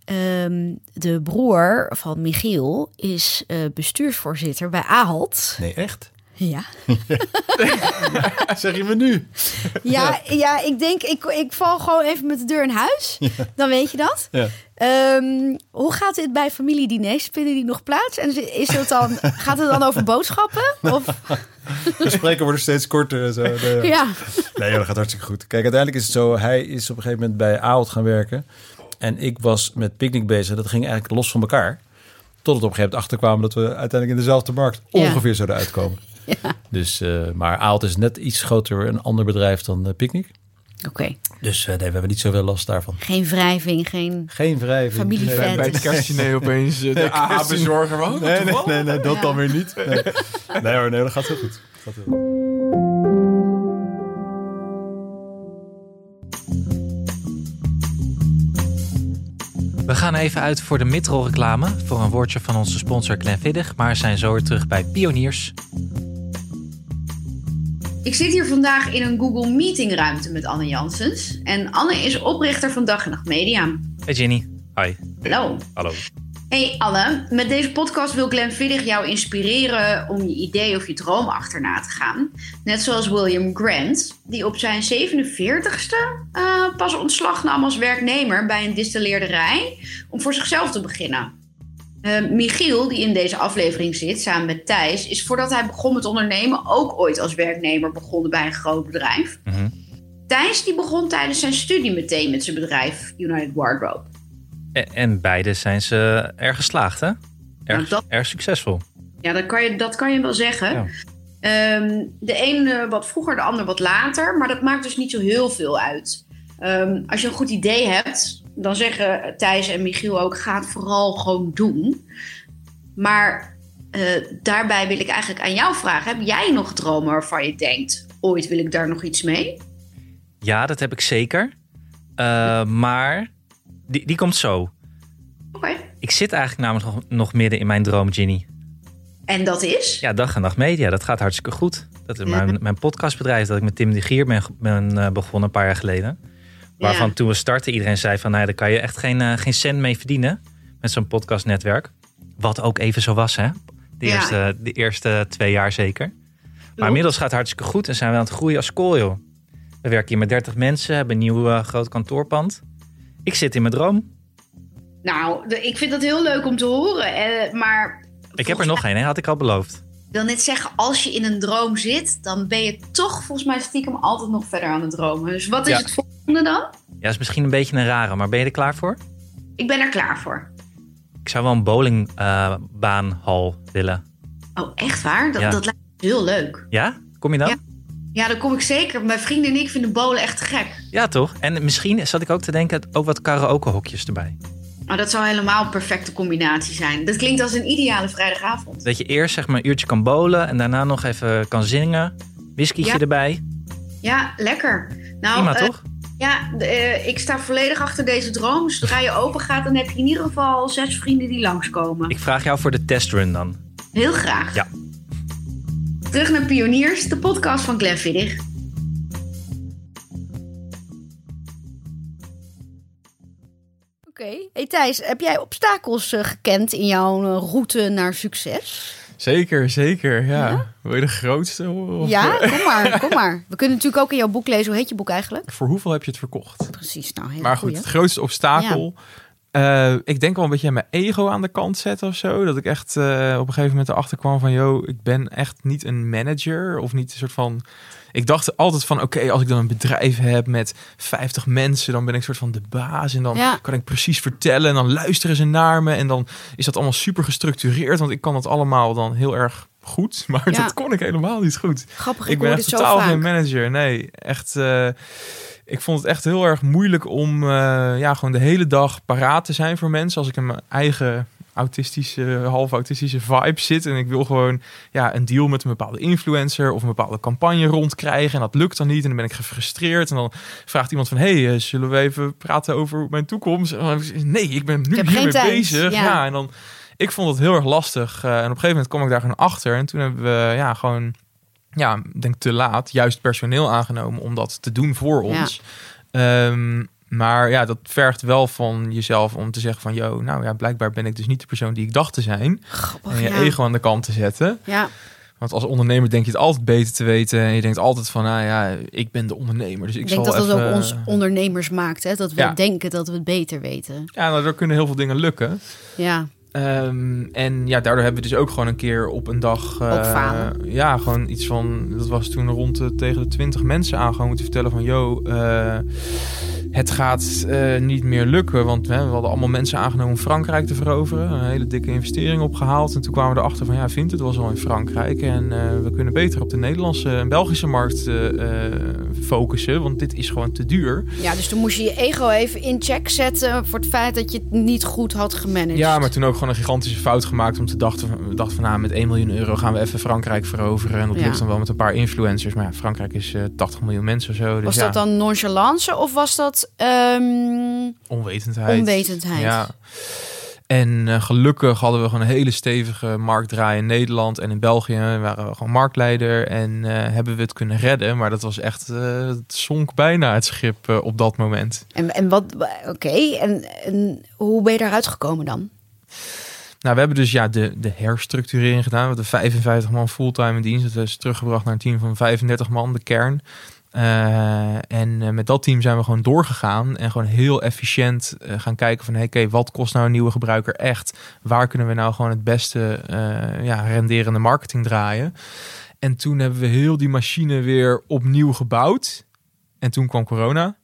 ehm, de broer van Michiel is eh, bestuursvoorzitter bij Ahold. Nee, echt? Ja. zeg je me nu? Ja, ja, ik denk, ik, ik val gewoon even met de deur in huis. Dan weet je dat. Ja. Ehm, hoe gaat dit bij familiediners? Vinden die nog plaats? En is het dan, gaat het dan over boodschappen? Of, De spreken worden steeds korter en zo. Nee, ja. Nee, dat gaat hartstikke goed. Kijk, uiteindelijk is het zo, hij is op een gegeven moment bij Ahold gaan werken. En ik was met Picnic bezig. Dat ging eigenlijk los van elkaar. Tot het op een gegeven moment achterkwamen dat we uiteindelijk in dezelfde markt Ja. ongeveer zouden uitkomen. Ja. Dus, eh, maar Ahold is net iets groter, een ander bedrijf dan eh, Picnic. Oké. Dus eh, nee, we hebben niet zoveel last daarvan. Geen wrijving, geen... Geen wrijving. Familie- Bij, bij het kerstdiner opeens de AA-bezorger. Oh, Nee, nee, nee, nee, dat Ja. dan weer niet. Nee, nee hoor, nee, dat gaat heel goed. Gaat heel goed. We gaan even uit voor de midroll reclame voor een woordje van onze sponsor Glenfiddich, maar zijn zo weer terug bij Pioniers. Ik zit hier vandaag in een Google Meeting ruimte met Anne Janssens. En Anne is oprichter van Dag en Nacht Media. Hey Ginny. Hi. Hallo. Hallo. Hey Anne, met deze podcast wil Glenn jou inspireren om je idee of je droom achterna te gaan. Net zoals William Grant, die op zijn 47ste eh, pas ontslag nam als werknemer bij een distilleerderij om voor zichzelf te beginnen. Eh, Michiel, die in deze aflevering zit, samen met Thijs, is voordat hij begon met ondernemen ook ooit als werknemer begonnen bij een groot bedrijf. Mhm. Thijs die begon tijdens zijn studie meteen met zijn bedrijf United Wardrobe. E- En beide zijn ze erg geslaagd, hè? Erg, Nou, erg succesvol. Ja, dat kan je, dat kan je wel zeggen. Ja. Ehm, de een eh, wat vroeger, de ander wat later. Maar dat maakt dus niet zo heel veel uit. Ehm, als je een goed idee hebt, dan zeggen Thijs en Michiel ook: ga het vooral gewoon doen. Maar eh, daarbij wil ik eigenlijk aan jou vragen: heb jij nog dromen waarvan je denkt: ooit wil ik daar nog iets mee? Ja, dat heb ik zeker. Eh, maar die, die komt zo. Oké. Ik zit eigenlijk namelijk nog, nog midden in mijn droom, Ginny. En dat is? Ja, dag en nacht media, dat gaat hartstikke goed. Dat is mijn, mijn podcastbedrijf dat ik met Tim de Gier ben, ben eh, begonnen een paar jaar geleden. Waarvan Ja. toen we startten iedereen zei van... Nou, daar kan je echt geen, eh, geen cent mee verdienen met zo'n podcastnetwerk. Wat ook even zo was, hè? De, Ja. eerste, de eerste twee jaar zeker. Maar inmiddels gaat het hartstikke goed en zijn we aan het groeien als joh. We werken hier met 30 mensen, hebben een nieuw eh, groot kantoorpand. Ik zit in mijn droom. Nou, ik vind dat heel leuk om te horen. eh, maar Ik heb er nog één, hè? had ik al beloofd. Ik wil net zeggen, als je in een droom zit, dan ben je toch volgens mij stiekem altijd nog verder aan het dromen. Dus wat is Ja. het volgende dan? Ja, is misschien een beetje een rare, maar ben je er klaar voor? Ik ben er klaar voor. Ik zou wel een bowlingbaanhal willen. Oh, echt waar? Dat, Ja. dat lijkt me heel leuk. Ja? Kom je dan? Ja. Ja, dan kom ik zeker. Mijn vrienden en ik vinden bowlen echt gek. Ja, toch? En misschien zat ik ook te denken, ook wat karaokehokjes erbij. Maar dat zou helemaal een perfecte combinatie zijn. Dat klinkt als een ideale vrijdagavond. Dat je eerst zeg maar een uurtje kan bowlen en daarna nog even kan zingen. Whiskytje Ja. erbij. Ja, lekker. Nou, Prima, eh, toch? Ja, eh, ik sta volledig achter deze droom. Zodra je open gaat, dan heb je in ieder geval zes vrienden die langskomen. Ik vraag jou voor de testrun dan. Heel graag. Ja. Terug naar Pioniers, de podcast van Glenn Viddig. Oké. Hey Thijs, heb jij obstakels eh, gekend in jouw eh, route naar succes? Zeker, zeker. Ja. Wil je de grootste? Of, Ja, kom maar, kom maar. We kunnen natuurlijk ook in jouw boek lezen. Hoe heet je boek eigenlijk? Voor hoeveel heb je het verkocht? Precies, nou, Maar goed, goeie. het grootste obstakel Eh, ik denk wel een beetje mijn ego aan de kant zetten of zo. Dat ik echt eh, op een gegeven moment erachter kwam van... yo, ik ben echt niet een manager of niet een soort van... Ik dacht altijd van, oké, als ik dan een bedrijf heb met 50 mensen... dan ben ik soort van de baas en dan Ja. kan ik precies vertellen... en dan luisteren ze naar me en dan is dat allemaal super gestructureerd... want ik kan dat allemaal dan heel erg goed, maar Ja. dat kon ik helemaal niet goed. Grappig, ik, Ik ben echt totaal geen manager. Nee, echt. eh, ik vond het echt heel erg moeilijk om eh, ja, gewoon de hele dag paraat te zijn voor mensen. Als ik in mijn eigen autistische, half autistische vibe zit. En ik wil gewoon ja, een deal met een bepaalde influencer of een bepaalde campagne rondkrijgen. En dat lukt dan niet. En dan ben ik gefrustreerd. En dan vraagt iemand van, hey, eh, zullen we even praten over mijn toekomst? En dan, nee, ik ben nu geen tijd. bezig. Ja. Ja. en dan, ik vond het heel erg lastig. Eh, en op een gegeven moment kwam ik daar gewoon achter. En toen hebben we ja, gewoon ja, denk te laat, juist personeel aangenomen om dat te doen voor Ja. ons. Maar ja, dat vergt wel van jezelf om te zeggen van, yo, nou ja, blijkbaar ben ik dus niet de persoon die ik dacht te zijn. Grappig, en je ja. ego aan de kant te zetten. Ja, Want als ondernemer denk je het altijd beter te weten. En je denkt altijd van, nou ja, ik ben de ondernemer. Dus ik, ik denk zal dat dat ook ons ondernemers maakt. Hè? Dat we Ja. denken dat we het beter weten. Ja, nou, er kunnen heel veel dingen lukken. Ja, Ehm, en ja, daardoor hebben we dus ook gewoon een keer op een dag... falen. Ja, gewoon iets van... Dat was toen rond de, tegen de 20 mensen aan gewoon moeten vertellen van... Yo, eh, het gaat eh, niet meer lukken. Want hè, we hadden allemaal mensen aangenomen om Frankrijk te veroveren. Een hele dikke investering opgehaald. En toen kwamen we erachter van... Ja, vindt het was al in Frankrijk. En we kunnen beter op de Nederlandse en Belgische markt focussen. Want dit is gewoon te duur. ja, dus toen moest je je ego even in check zetten... voor het feit dat je het niet goed had gemanaged. Ja, maar toen ook gewoon een gigantische fout gemaakt om te dachten, we dachten van nou, met 1 miljoen euro gaan we even Frankrijk veroveren. En dat Ja. lukt dan wel met een paar influencers. Maar ja, Frankrijk is eh 80 miljoen mensen of zo. Dus Was ja, dat dan nonchalance of was dat... ehm, onwetendheid. onwetendheid? Ja. En eh, gelukkig hadden we gewoon een hele stevige marktdraai in Nederland en in België. We waren gewoon marktleider en eh, hebben we het kunnen redden. Maar dat was echt, eh, het zonk bijna het schip eh, op dat moment. En, en wat... Oké, en, en hoe ben je daaruit gekomen dan? Nou, we hebben dus ja, de, de herstructurering gedaan. We hadden 55 man fulltime in dienst. Dat is teruggebracht naar een team van 35 man, de kern. Eh, en eh, met dat team zijn we gewoon doorgegaan en gewoon heel efficiënt eh, gaan kijken van, hey, oké, wat kost nou een nieuwe gebruiker echt? Waar kunnen we nou gewoon het beste ja, renderende marketing draaien? En toen hebben we heel die machine weer opnieuw gebouwd. En toen kwam corona.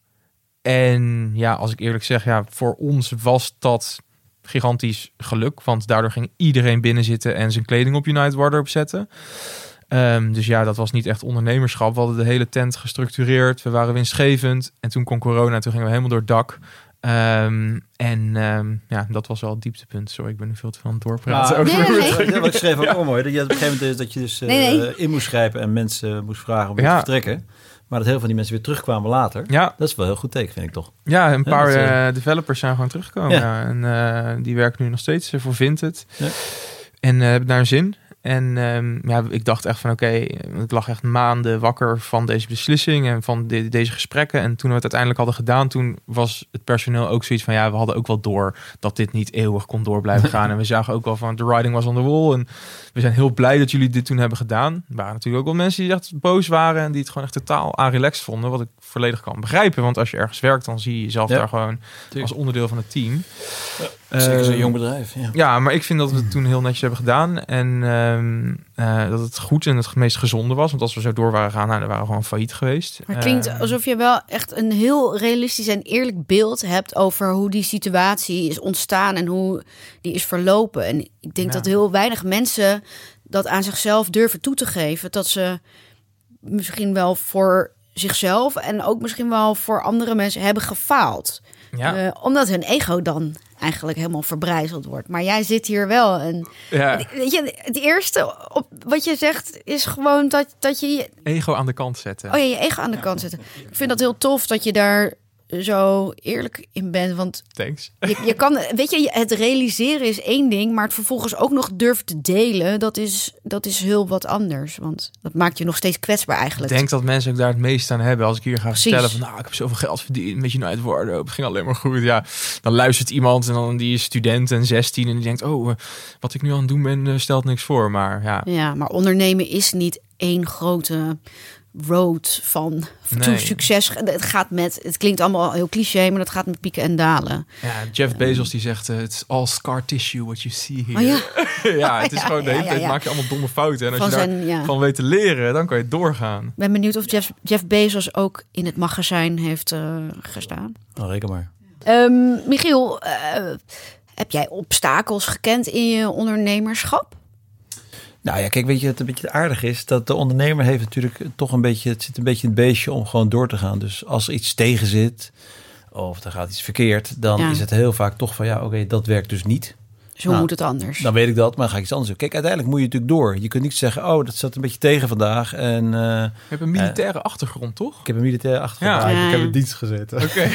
En ja, als ik eerlijk zeg, ja, voor ons was dat gigantisch geluk. Want daardoor ging iedereen binnen zitten en zijn kleding op United Wardrobe zetten. Ehm, dus ja, dat was niet echt ondernemerschap. We hadden de hele tent gestructureerd. We waren winstgevend. En toen kwam corona. Toen gingen we helemaal door het dak. Ehm, en ehm, ja, dat was wel het dieptepunt. Sorry, ik ben nu veel te veel aan het doorpraten. Nee, nee, nee. Wat ik schreef ook wel mooi. Dat je op een gegeven moment is dat je dus eh, Nee, nee. in moest grijpen en mensen moest vragen om Ja. te vertrekken. Maar dat heel veel van die mensen weer terugkwamen later. Ja, Dat is wel een heel goed teken, vind ik toch. ja, een paar eh, eh, developers zijn gewoon teruggekomen. Ja. Ja. En eh, die werken nu nog steeds voor Vinted. Ja. En hebben daar een zin. En ehm, ja, ik dacht echt van oké, ik lag echt maanden wakker van deze beslissing en van de- deze gesprekken. En toen we het uiteindelijk hadden gedaan, toen was het personeel ook zoiets van ja, we hadden ook wel door dat dit niet eeuwig kon door blijven gaan. en we zagen ook wel van de writing was on the wall. En we zijn heel blij dat jullie dit toen hebben gedaan. Er waren natuurlijk ook wel mensen die echt boos waren en die het gewoon echt totaal relaxed vonden. Wat ik volledig kan begrijpen. Want als je ergens werkt, dan zie je jezelf Ja. daar gewoon als onderdeel van het team. Zeker zo'n Eh, jong bedrijf. Ja. ja, maar ik vind dat we het toen heel netjes hebben gedaan. En ehm, eh, dat het goed en het meest gezonde was. Want als we zo door waren gaan, nou, dan waren we gewoon failliet geweest. Maar het klinkt Eh, alsof je wel echt een heel realistisch en eerlijk beeld hebt over hoe die situatie is ontstaan en hoe die is verlopen. En ik denk Ja. dat heel weinig mensen dat aan zichzelf durven toe te geven. Dat ze misschien wel voor zichzelf en ook misschien wel voor andere mensen hebben gefaald. ja, Eh, omdat hun ego dan eigenlijk helemaal verbrijzeld wordt. Maar jij zit hier wel en ja, weet je, het eerste op wat je zegt is gewoon dat, dat je je ego aan de kant zetten. Oh ja, je ego aan de kant zetten. Ik vind dat heel tof dat je daar zo eerlijk in bent. Want Thanks. je, je kan, weet je, het realiseren is één ding, maar het vervolgens ook nog durven te delen, dat is, dat is heel wat anders. Want dat maakt je nog steeds kwetsbaar Ik eigenlijk. denk dat mensen ook daar het meest aan hebben. Als ik hier ga Precies. vertellen van, nou, ik heb zoveel geld verdiend met United Wardrobe. Het ging alleen maar goed. Ja, dan luistert iemand en dan die is student en 16 en die denkt, oh, eh, wat ik nu aan het doen ben, eh, stelt niks voor. Maar ja, Ja, maar ondernemen is niet één grote road van to Nee. succes. Het gaat met, het klinkt allemaal heel cliché, maar dat gaat met pieken en dalen. Ja, Jeff Bezos die zegt, eh, it's all scar tissue what you see here. Oh ja, ja, het is Ja, gewoon de hele ja, tijd ja. maak je allemaal domme fouten. En als van je daar zijn, ja. van weet te leren, dan kan je doorgaan. Ik ben benieuwd of Jeff, Jeff Bezos ook in het magazijn heeft eh, gestaan. Oh, reken maar. Ehm, Michiel, eh, heb jij obstakels gekend in je ondernemerschap? Nou ja, kijk, weet je, het een beetje aardig is dat de ondernemer heeft natuurlijk toch een beetje, het zit een beetje in het beestje om gewoon door te gaan. Dus als er iets tegen zit of er gaat iets verkeerd, dan Ja. is het heel vaak toch van ja, oké, dat werkt dus niet. Zo Nou, moet het anders. Dan weet ik dat, maar dan ga ik iets anders doen. Kijk, uiteindelijk moet je natuurlijk door. Je kunt niet zeggen, oh, dat zat een beetje tegen vandaag en eh, Je hebt een militaire achtergrond, toch? ik heb een militair achtergrond. Ja. Ja, ik heb in dienst gezeten. Oké.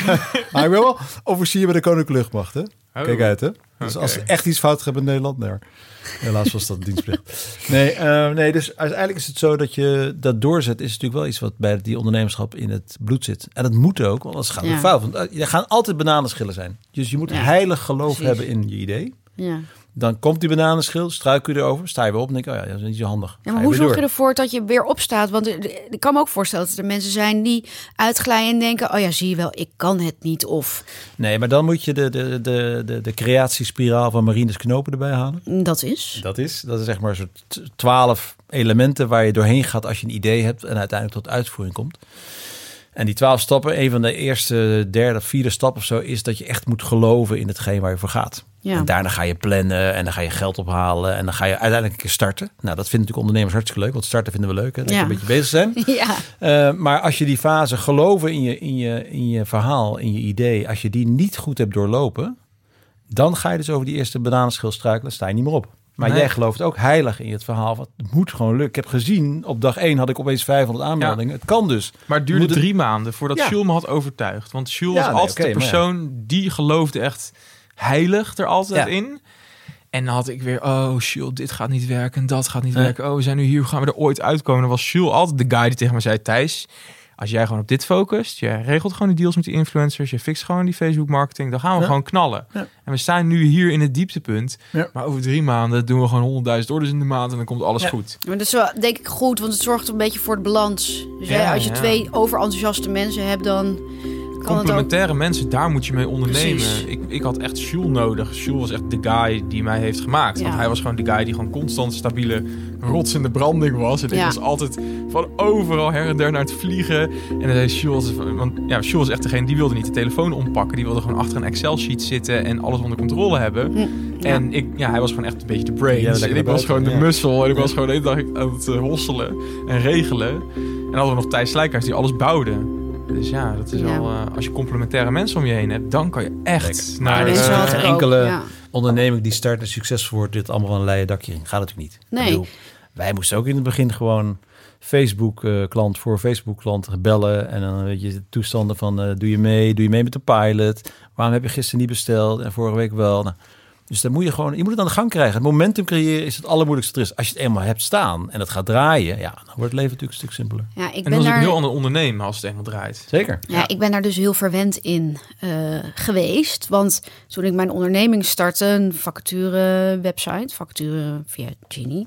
maar ik ben wel officier bij de Koninklijke Luchtmacht, hè? Oh. Kijk uit, hè? Dus als er echt iets fout gaat in Nederland, nee. Helaas was dat dienstplicht. Nee, eh, nee, dus uiteindelijk is het zo dat je dat doorzet, is natuurlijk wel iets wat bij die ondernemerschap in het bloed zit. En dat moet ook, want anders gaat het Ja. fout. Want eh, er gaan altijd bananenschillen zijn. Dus je moet Ja, heilig geloof precies. hebben in je idee. ja. Dan komt die bananenschil, struikel je erover, sta je weer op en denk je, oh ja, dat is niet zo handig. Ja, maar hoe zorg je ervoor dat je weer opstaat? Want ik kan me ook voorstellen dat er mensen zijn die uitglijden en denken... oh ja, zie je wel, ik kan het niet. Of Nee, maar dan moet je de, de, de, de, de creatiespiraal van Marines Knopen erbij halen. dat is. Dat is, dat is zeg maar t- twaalf elementen waar je doorheen gaat als je een idee hebt en uiteindelijk tot uitvoering komt. En die twaalf stappen, een van de eerste, derde, vierde stap of zo, is dat je echt moet geloven in hetgeen waar je voor gaat. Ja. En daarna ga je plannen en dan ga je geld ophalen en dan ga je uiteindelijk een keer starten. Nou, dat vinden natuurlijk ondernemers hartstikke leuk, want starten vinden we leuk, hè? dat Ja. je een beetje bezig zijn. Ja, Eh, maar als je die fase geloven in je, in, je, in je verhaal, in je idee, als je die niet goed hebt doorlopen, dan ga je dus over die eerste bananenschil struikelen, sta je niet meer op. Maar Nee. jij gelooft ook heilig in het verhaal. Wat het moet gewoon lukken. Ik heb gezien, op dag 1 had ik opeens 500 aanmeldingen. Het kan dus. Maar het duurde Moet het- drie maanden voordat Ja. Jules me had overtuigd. Want Jules Ja, was nee, altijd de persoon die geloofde echt heilig er altijd Ja. in. En dan had ik weer, oh Jules, dit gaat niet werken, dat gaat niet Nee. werken. Oh, we zijn nu hier, hoe gaan we er ooit uitkomen? Dan was Jules altijd de guy die tegen me zei, Thijs, als jij gewoon op dit focust, je regelt gewoon die deals met die influencers, je fixt gewoon die Facebook marketing, dan gaan we Ja. gewoon knallen. Ja. En we staan nu hier in het dieptepunt, Ja. maar over drie maanden doen we gewoon 100.000 orders in de maand en dan komt alles Ja. goed. maar dat is wel denk ik goed, want het zorgt een beetje voor het balans. Dus hè, als je ja. twee overenthousiaste mensen hebt, dan ook... Complementaire mensen, daar moet je mee ondernemen. Precies. Ik, ik had echt Jules nodig. Jules was echt de guy die mij heeft gemaakt. Ja. Want hij was gewoon de guy die gewoon constant stabiele rots in de branding was. En ik Ja. was altijd van overal her en der naar het vliegen. En dan zei Jules, want ja, Jules was echt degene die wilde niet de telefoon ompakken. Die wilde gewoon achter een Excel-sheet zitten en alles onder controle hebben. Ja. En ik, ja, hij was gewoon echt een beetje de brains. Lekker en ik was gewoon de muscle. En ik Ja. was gewoon de hele dag aan het eh, hosselen en regelen. En dan hadden we nog Thijs Slijkhuis die alles bouwde. Dus ja, dat is Ja. wel... eh, als je complementaire mensen om je heen hebt, dan kan je echt Lekker. naar... Eh, enkele- ja. Onderneming die start en succesvol wordt, dit allemaal van een leien dakje in. Gaat natuurlijk niet. Nee. Bedoel, wij moesten ook in het begin gewoon Facebook-klant voor Facebook-klant bellen. En dan weet je toestanden van, eh, doe je mee? Doe je mee met de pilot? Waarom heb je gisteren niet besteld en vorige week wel? Nou, dus dan moet je gewoon, je moet het aan de gang krijgen. Het momentum creëren is het allermoeilijkste er is. Als je het eenmaal hebt staan en het gaat draaien, ja, dan wordt het leven natuurlijk een stuk simpeler. Ja, ik En ben dan is het daar... een heel ander ondernemen als het eenmaal draait. Zeker. Ja, ik ben daar dus heel verwend in eh, geweest. Want toen ik mijn onderneming startte, een vacature website, vacature via Genie.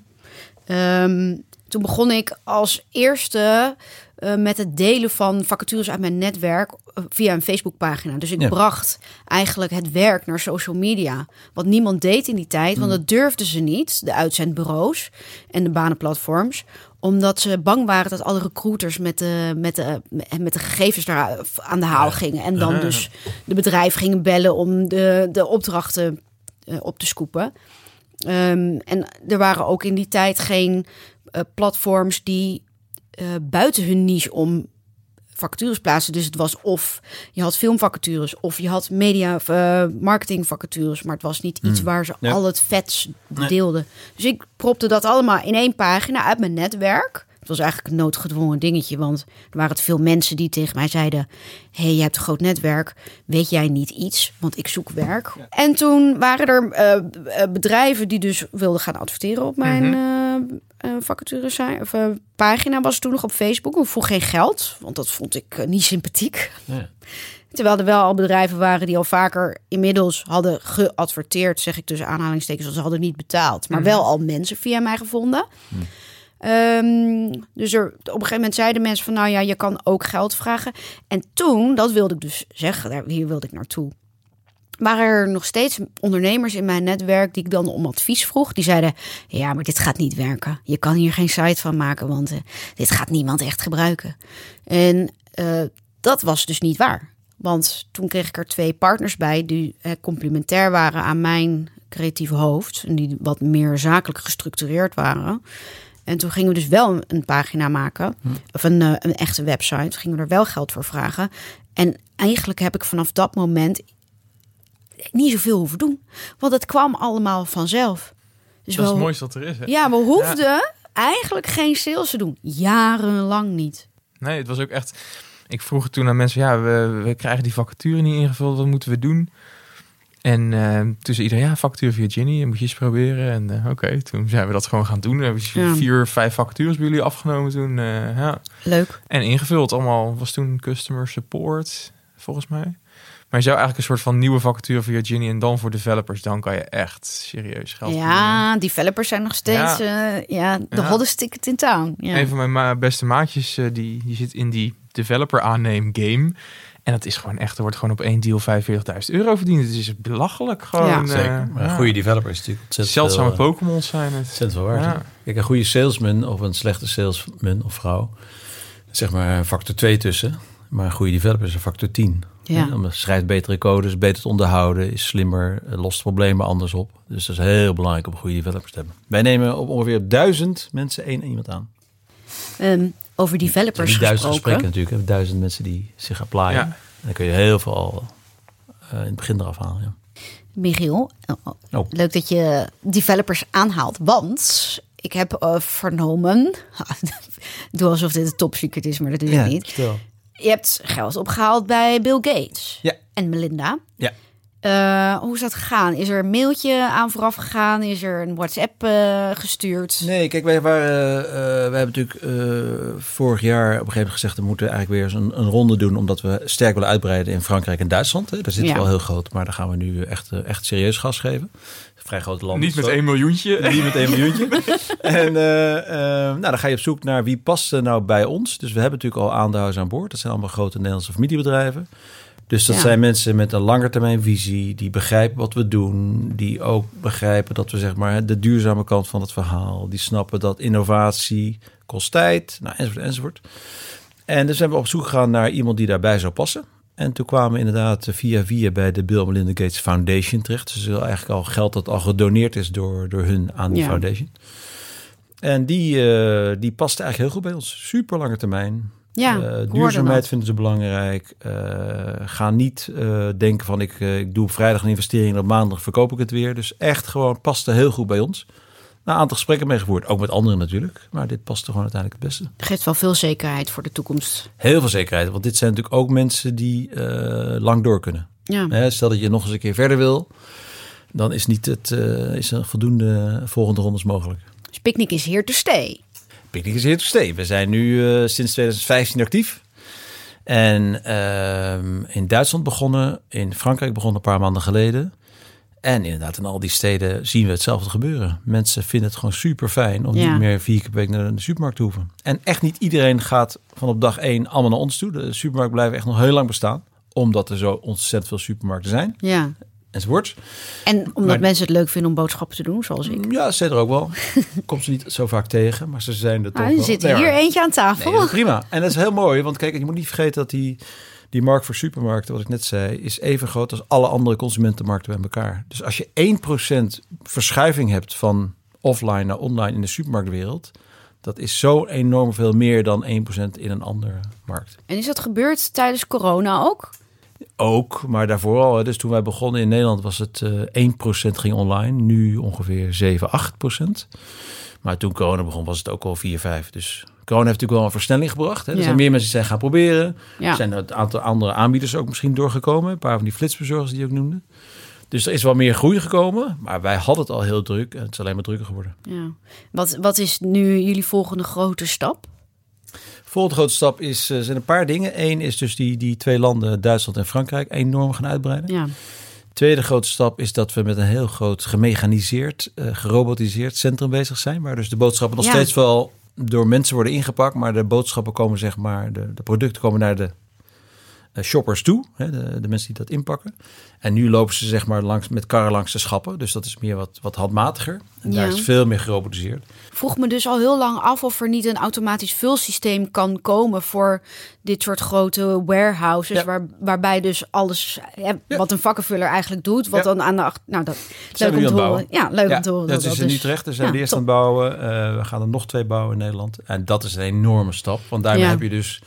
ehm, toen begon ik als eerste eh, met het delen van vacatures uit mijn netwerk eh, via een Facebookpagina. Dus ik Ja. bracht eigenlijk het werk naar social media. Wat niemand deed in die tijd, want dat durfden ze niet, de uitzendbureaus en de banenplatforms omdat ze bang waren dat alle recruiters met de, met de, met de gegevens daar aan de haal gingen. En dan dus de bedrijven gingen bellen om de, de opdrachten eh, op te scoepen. Ehm, en er waren ook in die tijd geen eh, platforms die eh, buiten hun niche om vacatures plaatsen. Dus het was of je had filmvacatures of je had media of uh, marketingvacatures, maar het was niet iets waar ze Ja. al het vets Nee. deelden. Dus ik propte dat allemaal in één pagina uit mijn netwerk. Het was eigenlijk een noodgedwongen dingetje, want er waren veel mensen die tegen mij zeiden: hey, je hebt een groot netwerk, weet jij niet iets? Want ik zoek werk. En toen waren er eh, eh, bedrijven die dus wilden gaan adverteren op mijn Mhm. eh, eh, vacature of eh, pagina was toen nog op Facebook. Ik vroeg geen geld, want dat vond ik niet sympathiek. Ja. Terwijl er wel al bedrijven waren die al vaker inmiddels hadden geadverteerd, zeg ik tussen aanhalingstekens, want ze hadden niet betaald, maar Mhm. wel al mensen via mij gevonden. Ehm, dus op een gegeven moment zeiden mensen van, nou ja, je kan ook geld vragen. En toen, dat wilde ik dus zeggen, daar, hier wilde ik naartoe. Waren er nog steeds ondernemers in mijn netwerk die ik dan om advies vroeg? Die zeiden: Ja, maar dit gaat niet werken. Je kan hier geen site van maken, want eh, dit gaat niemand echt gebruiken. En eh, dat was dus niet waar. Want toen kreeg ik er twee partners bij die eh, complementair waren aan mijn creatieve hoofd. En die wat meer zakelijk gestructureerd waren. En toen gingen we dus wel een pagina maken. Of een, eh, een echte website. Gingen we er wel geld voor vragen. En eigenlijk heb ik vanaf dat moment niet zoveel hoeven doen. Want het kwam allemaal vanzelf. Dus Dat is het mooiste wat er is. Hè? Ja, we hoefden eigenlijk geen sales te doen. Jarenlang niet. Nee, het was ook echt. Ik vroeg toen aan mensen: ja, we, we krijgen die vacature niet ingevuld. Wat moeten we doen? En eh toen zei iedereen: ja, vacature via Ginny. En moet je eens proberen. En eh, oké, toen zijn we dat gewoon gaan doen. We hebben Ja. vier, vijf vacatures bij jullie afgenomen toen. eh, ja. Leuk. En ingevuld allemaal. Was toen customer support, volgens mij. Maar je zou eigenlijk een soort van nieuwe vacature via Ginny. En dan voor developers. Dan kan je echt serieus geld verdienen. Ja, developers zijn nog steeds ja. ja, de Ja. hottest ticket in town. Ja. Een van mijn beste maatjes, die, die zit in die developer aanneem game. En dat is gewoon echt, er wordt gewoon op één deal 45.000 euro verdiend. Het is belachelijk gewoon. Ja. eh, Zeker. Maar ja. goede developers natuurlijk ontzettend Zeldzame eh, Pokémons zijn het. ontzettend veel waard. Ja. hè? Kijk, een goede salesman of een slechte salesman of vrouw, zeg maar een factor 2 tussen. Maar een goede developer is een factor 10. Ja. Schrijft betere codes, beter te onderhouden, is slimmer, eh, lost problemen anders op. Dus dat is heel belangrijk om goede developers te hebben. Wij nemen op ongeveer duizend mensen één iemand aan. Ehm, over Er developers niet duizend gesprekken natuurlijk. Duizend mensen die zich applyen. Ja. En dan kun je heel veel al eh, in het begin eraf halen. Ja. Michiel, oh, Oh. leuk dat je developers aanhaalt. Want ik heb eh, vernomen... Doe alsof dit een top secret is, maar dat is het niet. Je hebt geld opgehaald bij Bill Gates Ja. en Melinda. Ja. Eh, hoe is dat gegaan? Is er een mailtje aan vooraf gegaan? Is er een WhatsApp eh, gestuurd? Nee, kijk, wij waren, eh, wij hebben natuurlijk eh, vorig jaar op een gegeven moment gezegd... we moeten eigenlijk weer eens een, een ronde doen... omdat we sterk willen uitbreiden in Frankrijk en Duitsland. Hè. Daar zitten Ja. we wel heel groot, maar daar gaan we nu echt, echt serieus gas geven. Vrij grote landen. Niet met. 1 miljoentje. Niet met één miljoentje. en nou, dan ga je op zoek naar wie past er nou bij ons. Dus we hebben natuurlijk al aandeelhouders aan boord. Dat zijn allemaal grote Nederlandse familiebedrijven. Dus dat Ja. zijn mensen met een langetermijnvisie, die begrijpen wat we doen, die ook begrijpen dat we zeg maar de duurzame kant van het verhaal, die snappen dat innovatie kost tijd, nou, enzovoort, enzovoort. En dus zijn we op zoek gegaan naar iemand die daarbij zou passen. En toen kwamen we inderdaad via via bij de Bill Melinda Gates Foundation terecht. Dus eigenlijk al geld dat al gedoneerd is door, door hun aan die Ja. foundation. En die, eh, die past eigenlijk heel goed bij ons. Super lange termijn. Ja, Eh, duurzaamheid vinden ze belangrijk. Eh, ga niet eh, denken van ik, ik doe op vrijdag een investering en op maandag verkoop ik het weer. Dus echt gewoon paste heel goed bij ons. Nou, een aantal gesprekken mee gevoerd. Ook met anderen natuurlijk. Maar dit paste gewoon uiteindelijk het beste. Geeft wel veel zekerheid voor de toekomst. Heel veel zekerheid. Want dit zijn natuurlijk ook mensen die lang door kunnen. Ja. Hè, stel dat je nog eens een keer verder wil. Dan is, niet het, is er voldoende volgende rondes mogelijk. Dus Picnic is here to stay. Picnic is hier te stay. We zijn nu eh, sinds 2015 actief. En ehm, in Duitsland begonnen, in Frankrijk begonnen een paar maanden geleden. En inderdaad, in al die steden zien we hetzelfde gebeuren. Mensen vinden het gewoon super fijn om Ja. niet meer vier keer per week naar de supermarkt te hoeven. En echt niet iedereen gaat van op dag één allemaal naar ons toe. De supermarkt blijven echt nog heel lang bestaan. Omdat er zo ontzettend veel supermarkten zijn. Ja. Enzovoort. En omdat Maar- mensen het leuk vinden om boodschappen te doen, zoals ik. Ja, ze er ook wel. Komt ze niet zo vaak tegen, maar ze zijn er toch Ah, er zit Nee, hier maar- eentje aan tafel. Nee, prima. En dat is heel mooi, want kijk, je moet niet vergeten dat die, die markt voor supermarkten, wat ik net zei, is even groot als alle andere consumentenmarkten bij elkaar. Dus als je 1% verschuiving hebt van offline naar online in de supermarktwereld, dat is zo enorm veel meer dan 1% in een andere markt. En is dat gebeurd tijdens corona ook? Ook, maar daarvoor al. hè. Dus toen wij begonnen in Nederland was het eh 1% ging online. Nu ongeveer 7, 8%. Maar toen corona begon was het ook al 4, 5. Dus corona heeft natuurlijk wel een versnelling gebracht. Hè. Er Ja. zijn meer mensen die zijn gaan proberen. Ja. Er zijn een aantal andere aanbieders ook misschien doorgekomen. Een paar van die flitsbezorgers die je ook noemde. Dus er is wel meer groei gekomen. Maar wij hadden het al heel druk. En het is alleen maar drukker geworden. ja. Wat, wat is nu jullie volgende grote stap? Volgende grote stap is, eh, zijn een paar dingen. Eén is dus die, die twee landen, Duitsland en Frankrijk, enorm gaan uitbreiden. Ja. Tweede grote stap is dat we met een heel groot gemechaniseerd, eh, gerobotiseerd centrum bezig zijn. Waar dus de boodschappen nog Ja. steeds wel door mensen worden ingepakt, maar de boodschappen komen, zeg maar, de, de producten komen naar de shoppers toe, hè, de, de mensen die dat inpakken. En nu lopen ze zeg maar langs, met karren langs de schappen, dus dat is meer wat, wat handmatiger. En daar Ja. is veel meer gerobotiseerd. Vroeg me dus al heel lang af of er niet een automatisch vulsysteem kan komen voor dit soort grote warehouses. Ja. Waar, waarbij dus alles, hè, wat een vakkenvuller eigenlijk doet, wat dan aan de achter. Nou, dat leuk om te horen. Ja, leuk om te horen. dat is in dus- Utrecht. Daar zijn we eerst aan het bouwen. Eh, we gaan er nog twee bouwen in Nederland. En dat is een enorme stap. Want daarmee heb je dus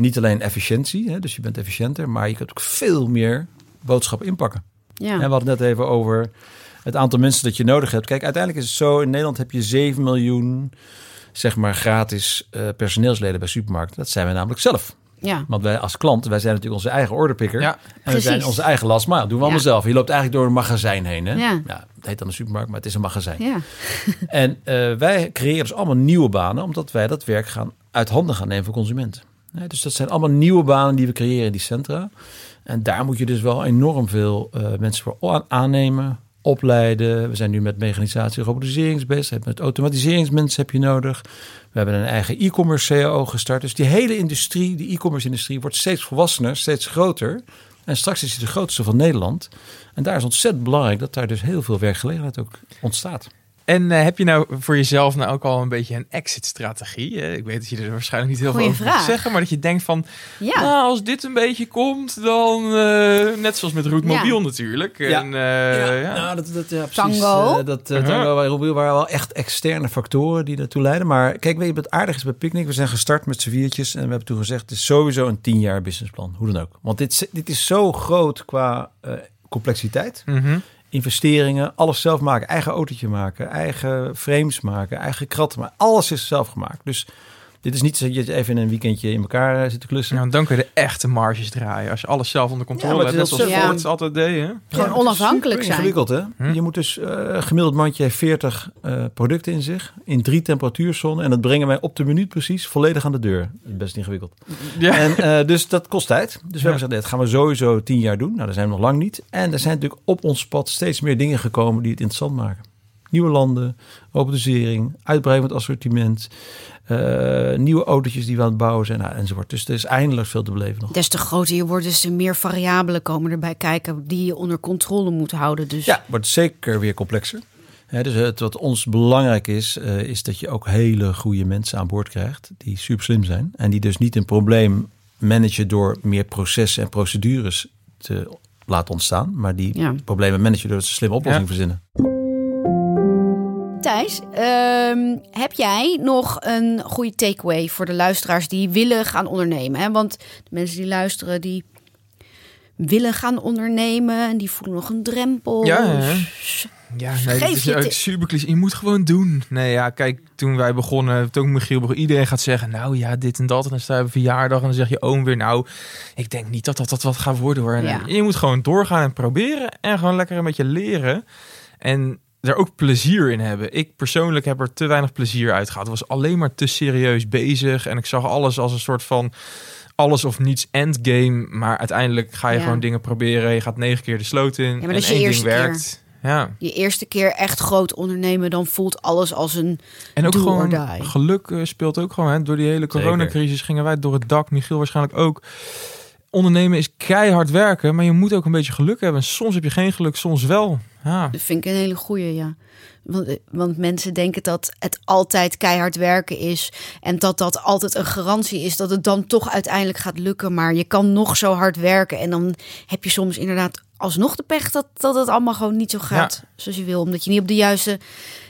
niet alleen efficiëntie, hè, dus je bent efficiënter, maar je kunt ook veel meer boodschappen inpakken. Ja. En we hadden het net even over het aantal mensen dat je nodig hebt. Kijk, uiteindelijk is het zo, in Nederland heb je 7 miljoen zeg maar gratis eh, personeelsleden bij supermarkten. Dat zijn wij namelijk zelf. ja. Want wij als klant, wij zijn natuurlijk onze eigen orderpicker. Ja. En we zijn onze eigen last mile. doen we allemaal Ja. zelf. Je loopt eigenlijk door een magazijn heen. Hè? Ja. het heet dan een supermarkt, maar het is een magazijn. ja. En eh, wij creëren dus allemaal nieuwe banen, omdat wij dat werk gaan uit handen gaan nemen voor consumenten. Dus dat zijn allemaal nieuwe banen die we creëren in die centra. En daar moet je dus wel enorm veel eh, mensen voor aan- aannemen, opleiden. We zijn nu met mechanisatie en robotisering. Met automatiseringsmensen heb je nodig. We hebben een eigen e-commerce CAO gestart. Dus die hele industrie, die e-commerce industrie, wordt steeds volwassener, steeds groter. En straks is het de grootste van Nederland. En daar is ontzettend belangrijk dat daar dus heel veel werkgelegenheid ook ontstaat. En eh, heb je nou voor jezelf nou ook al een beetje een exit-strategie? Eh, ik weet dat je er waarschijnlijk niet heel Goeie veel over moet vraag. zeggen, maar dat je denkt van, ja. nou, als dit een beetje komt, dan eh, net zoals met Route Ja. Mobiel natuurlijk. Ja. En, eh, ja. Nou, dat, dat, ja, precies. Tango. Dat, Uh-huh. Tango bij Robiel waren wel echt externe factoren die daartoe leiden. Maar kijk, weet je wat aardig is bij Picnic? We zijn gestart met z'n viertjes en we hebben toen gezegd... het is sowieso een tien jaar businessplan, hoe dan ook. Want dit, is- dit is zo groot qua eh, complexiteit. Mhm. Investeringen, alles zelf maken. Eigen autootje maken, eigen frames maken, eigen kratten maken. Alles is zelf gemaakt. Dus dit is niet zo dat je even in een weekendje in elkaar eh, zit te klussen. Ja, dan kun je de echte marges draaien. Als je alles zelf onder controle Ja, hebt, net is zoals Ford altijd deed. Hè? Gewoon onafhankelijk zijn. ingewikkeld, hè? Hm. Je moet dus eh gemiddeld mandje heeft 40 eh, producten in zich, in drie temperatuurzones. En dat brengen wij op de minuut precies volledig aan de deur. Dat is best ingewikkeld. Ja. En eh, dus dat kost tijd. Dus we Ja. hebben gezegd, dat gaan we sowieso tien jaar doen. Nou, daar zijn we nog lang niet. En er zijn natuurlijk op ons pad steeds meer dingen gekomen die het interessant maken. Nieuwe landen, van het assortiment, eh, nieuwe autootjes die we aan het bouwen zijn, nou, enzovoort. Dus er is eindelijk veel te beleven nog. Des te groter je wordt, des te meer variabelen komen erbij kijken die je onder controle moet houden. Dus Ja, wordt zeker weer complexer. Hè, dus het, wat ons belangrijk is, eh, is dat je ook hele goede mensen aan boord krijgt die super slim zijn. En die dus niet een probleem managen door meer processen en procedures te laten ontstaan. Maar die Ja. problemen managen door ze een slimme oplossing Ja. verzinnen. Thijs, ehm, heb jij nog een goede takeaway voor de luisteraars die willen gaan ondernemen? Hè? Want de mensen die luisteren, die willen gaan ondernemen en die voelen nog een drempel. Ja, ja, nee, dat is je super cliché. Je moet gewoon doen. Nee, ja, kijk, toen wij begonnen, toen Michiel begon, iedereen gaat zeggen, nou ja, dit en dat. En dan sta je op verjaardag en dan zeg je oom weer, nou, ik denk niet dat dat, dat wat gaat worden hoor. En Ja. Je moet gewoon doorgaan en proberen en gewoon lekker een beetje leren. En er ook plezier in hebben. Ik persoonlijk heb er te weinig plezier uit gehad. Ik was alleen maar te serieus bezig en ik zag alles als een soort van alles of niets endgame. Maar uiteindelijk ga je Ja. gewoon dingen proberen. Je gaat negen keer de sloot in maar en dat is je één ding eerste keer. werkt. Ja. Je eerste keer echt groot ondernemen, dan voelt alles als een... En ook gewoon geluk eh, speelt ook gewoon. Hè. Door die hele coronacrisis gingen wij door het dak. Michiel waarschijnlijk ook. Ondernemen is keihard werken, maar je moet ook een beetje geluk hebben. En soms heb je geen geluk, soms wel. Ja. Dat vind ik een hele goeie, ja. Want, eh, want mensen denken dat het altijd keihard werken is. En dat dat altijd een garantie is dat het dan toch uiteindelijk gaat lukken. Maar je kan nog zo hard werken. En dan heb je soms inderdaad alsnog de pech dat, dat het allemaal gewoon niet zo gaat zoals je wil. Omdat je niet op de juiste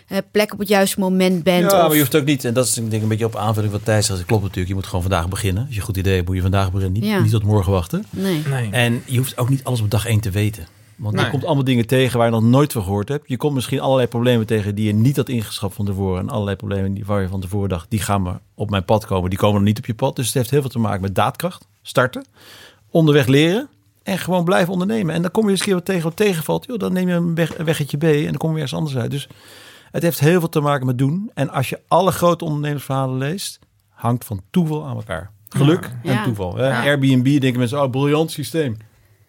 eh, plek op het juiste moment bent. Ja, of, maar je hoeft ook niet, en dat is denk ik een beetje op aanvulling wat Thijs zegt. Dat klopt natuurlijk, je moet gewoon vandaag beginnen. Als je een goed idee hebt, moet je vandaag beginnen. Niet, Ja. niet tot morgen wachten. Nee. Nee. En je hoeft ook niet alles op dag één te weten. Want Nee. je komt allemaal dingen tegen waar je nog nooit van gehoord hebt. Je komt misschien allerlei problemen tegen die je niet had ingeschat van tevoren. En allerlei problemen die, waar je van tevoren dacht, die gaan maar op mijn pad komen. Die komen nog niet op je pad. Dus het heeft heel veel te maken met daadkracht. Starten. Onderweg leren. En gewoon blijven ondernemen. En dan kom je eens een keer wat tegen wat tegenvalt. Joh, dan neem je een, weg, een weggetje B en dan kom je ergens anders uit. Dus het heeft heel veel te maken met doen. En als je alle grote ondernemersverhalen leest, hangt van toeval aan elkaar. Geluk Ja. en toeval. hè. Ja. Airbnb denken mensen, oh, briljant systeem.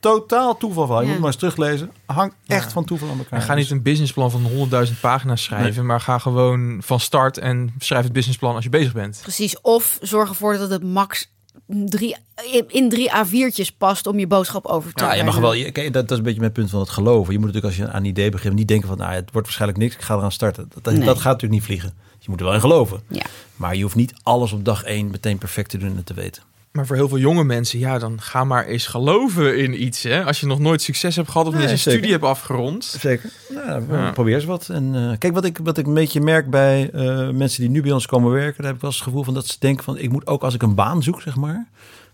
Totaal toeval van. Je Ja. moet maar eens teruglezen. Hangt echt Ja. van toeval aan elkaar. En ga niet Dus- een businessplan van 100.000 pagina's schrijven, maar ga gewoon van start en schrijf het businessplan als je bezig bent. Precies. Of zorg ervoor dat het max drie, in drie A4'tjes past om je boodschap over te Ja, je mag wel. je- Kijk, dat, dat is een beetje mijn punt van het geloven. Je moet natuurlijk als je aan een idee begint niet denken van, nou, het wordt waarschijnlijk niks. Ik ga eraan starten. Dat, dat, Nee. dat gaat natuurlijk niet vliegen. Je moet er wel in geloven. Ja. Maar je hoeft niet alles op dag één meteen perfect te doen en te weten. Maar voor heel veel jonge mensen, ja, dan ga maar eens geloven in iets. Hè? Als je nog nooit succes hebt gehad of niet Nee, eens een studie hebt afgerond. Zeker. Nou, Ja. Probeer eens wat. En eh, kijk, wat ik, wat ik een beetje merk bij eh, mensen die nu bij ons komen werken, daar heb ik wel eens het gevoel van dat ze denken van, ik moet ook als ik een baan zoek, zeg maar,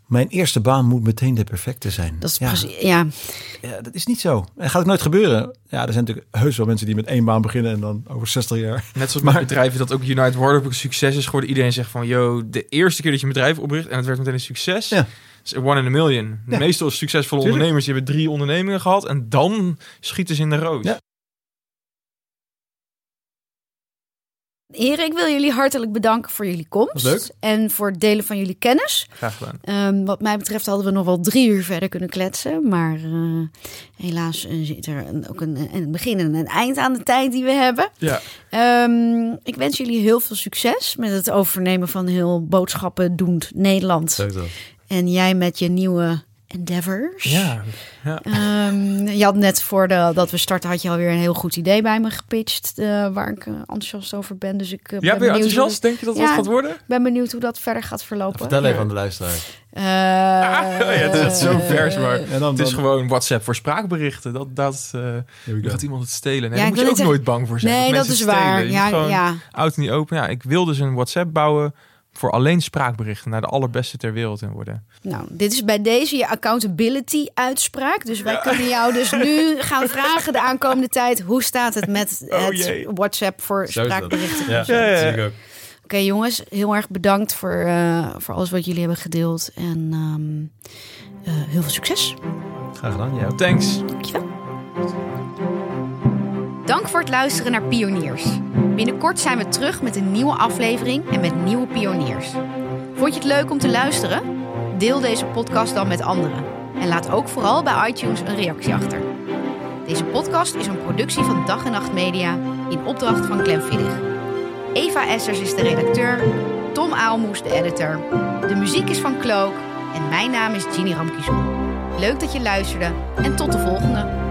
mijn eerste baan moet meteen de perfecte zijn. Dat is ja, precies. Ja, ja, dat is niet zo. En gaat ook nooit gebeuren. Ja, er zijn natuurlijk heus wel mensen die met één baan beginnen en dan over 60 jaar. Net zoals Maar- met bedrijven dat ook United Wardrobe een succes is geworden. Iedereen zegt van, yo, de eerste keer dat je een bedrijf opricht en het werd meteen een succes. Ja. is one in a million. Ja. Meestal succesvolle Tuurlijk. ondernemers die hebben drie ondernemingen gehad en dan schieten ze in de roos. Ja. Heren, ik wil jullie hartelijk bedanken voor jullie komst. Leuk. En voor het delen van jullie kennis. Graag gedaan. Ehm, wat mij betreft hadden we nog wel drie uur verder kunnen kletsen. Maar eh, helaas eh, zit er een, ook een, een begin en een eind aan de tijd die we hebben. Ja. Ehm, ik wens jullie heel veel succes met het overnemen van heel boodschappen doend Nederland. En jij met je nieuwe endeavors. Ja. ja. Ehm, je had net voor de, dat we starten, had je alweer een heel goed idee bij me gepitcht. eh, waar ik eh, enthousiast over ben. Dus ik eh, Ja, ben, ben je enthousiast? Denk je dat Ja. dat gaat worden? ik ben benieuwd hoe dat verder gaat verlopen. Vertel even aan de luisteraar. Eh, ja, het is zo vers, maar En dan, het is dan- gewoon WhatsApp voor spraakberichten. Dat, dat eh, go. gaat iemand het stelen. Nee, Ja, daar moet je ook nooit bang voor zijn. Nee, dat is het stelen. waar. Je Ja, ja. oud niet open. Ja, ik wil dus een WhatsApp bouwen voor alleen spraakberichten naar de allerbeste ter wereld in worden. Nou, dit is bij deze je accountability uitspraak. Dus wij kunnen jou dus nu gaan vragen de aankomende tijd. Hoe staat het met Oh, het. WhatsApp voor Zo spraakberichten? Ja, Ja, ja. Oké jongens, heel erg bedankt voor, eh, voor alles wat jullie hebben gedeeld. En ehm, eh, heel veel succes. Graag gedaan. Jij ook. Thanks. Dankjewel. Dank voor het luisteren naar Pioniers. Binnenkort zijn we terug met een nieuwe aflevering en met nieuwe pioniers. Vond je het leuk om te luisteren? Deel deze podcast dan met anderen. En laat ook vooral bij iTunes een reactie achter. Deze podcast is een productie van Dag en Nacht Media in opdracht van Clem. Eva Essers is de redacteur, Tom Aalmoes de editor. De muziek is van Cloak en mijn naam is Ginny Ramkizou. Leuk dat je luisterde en tot de volgende.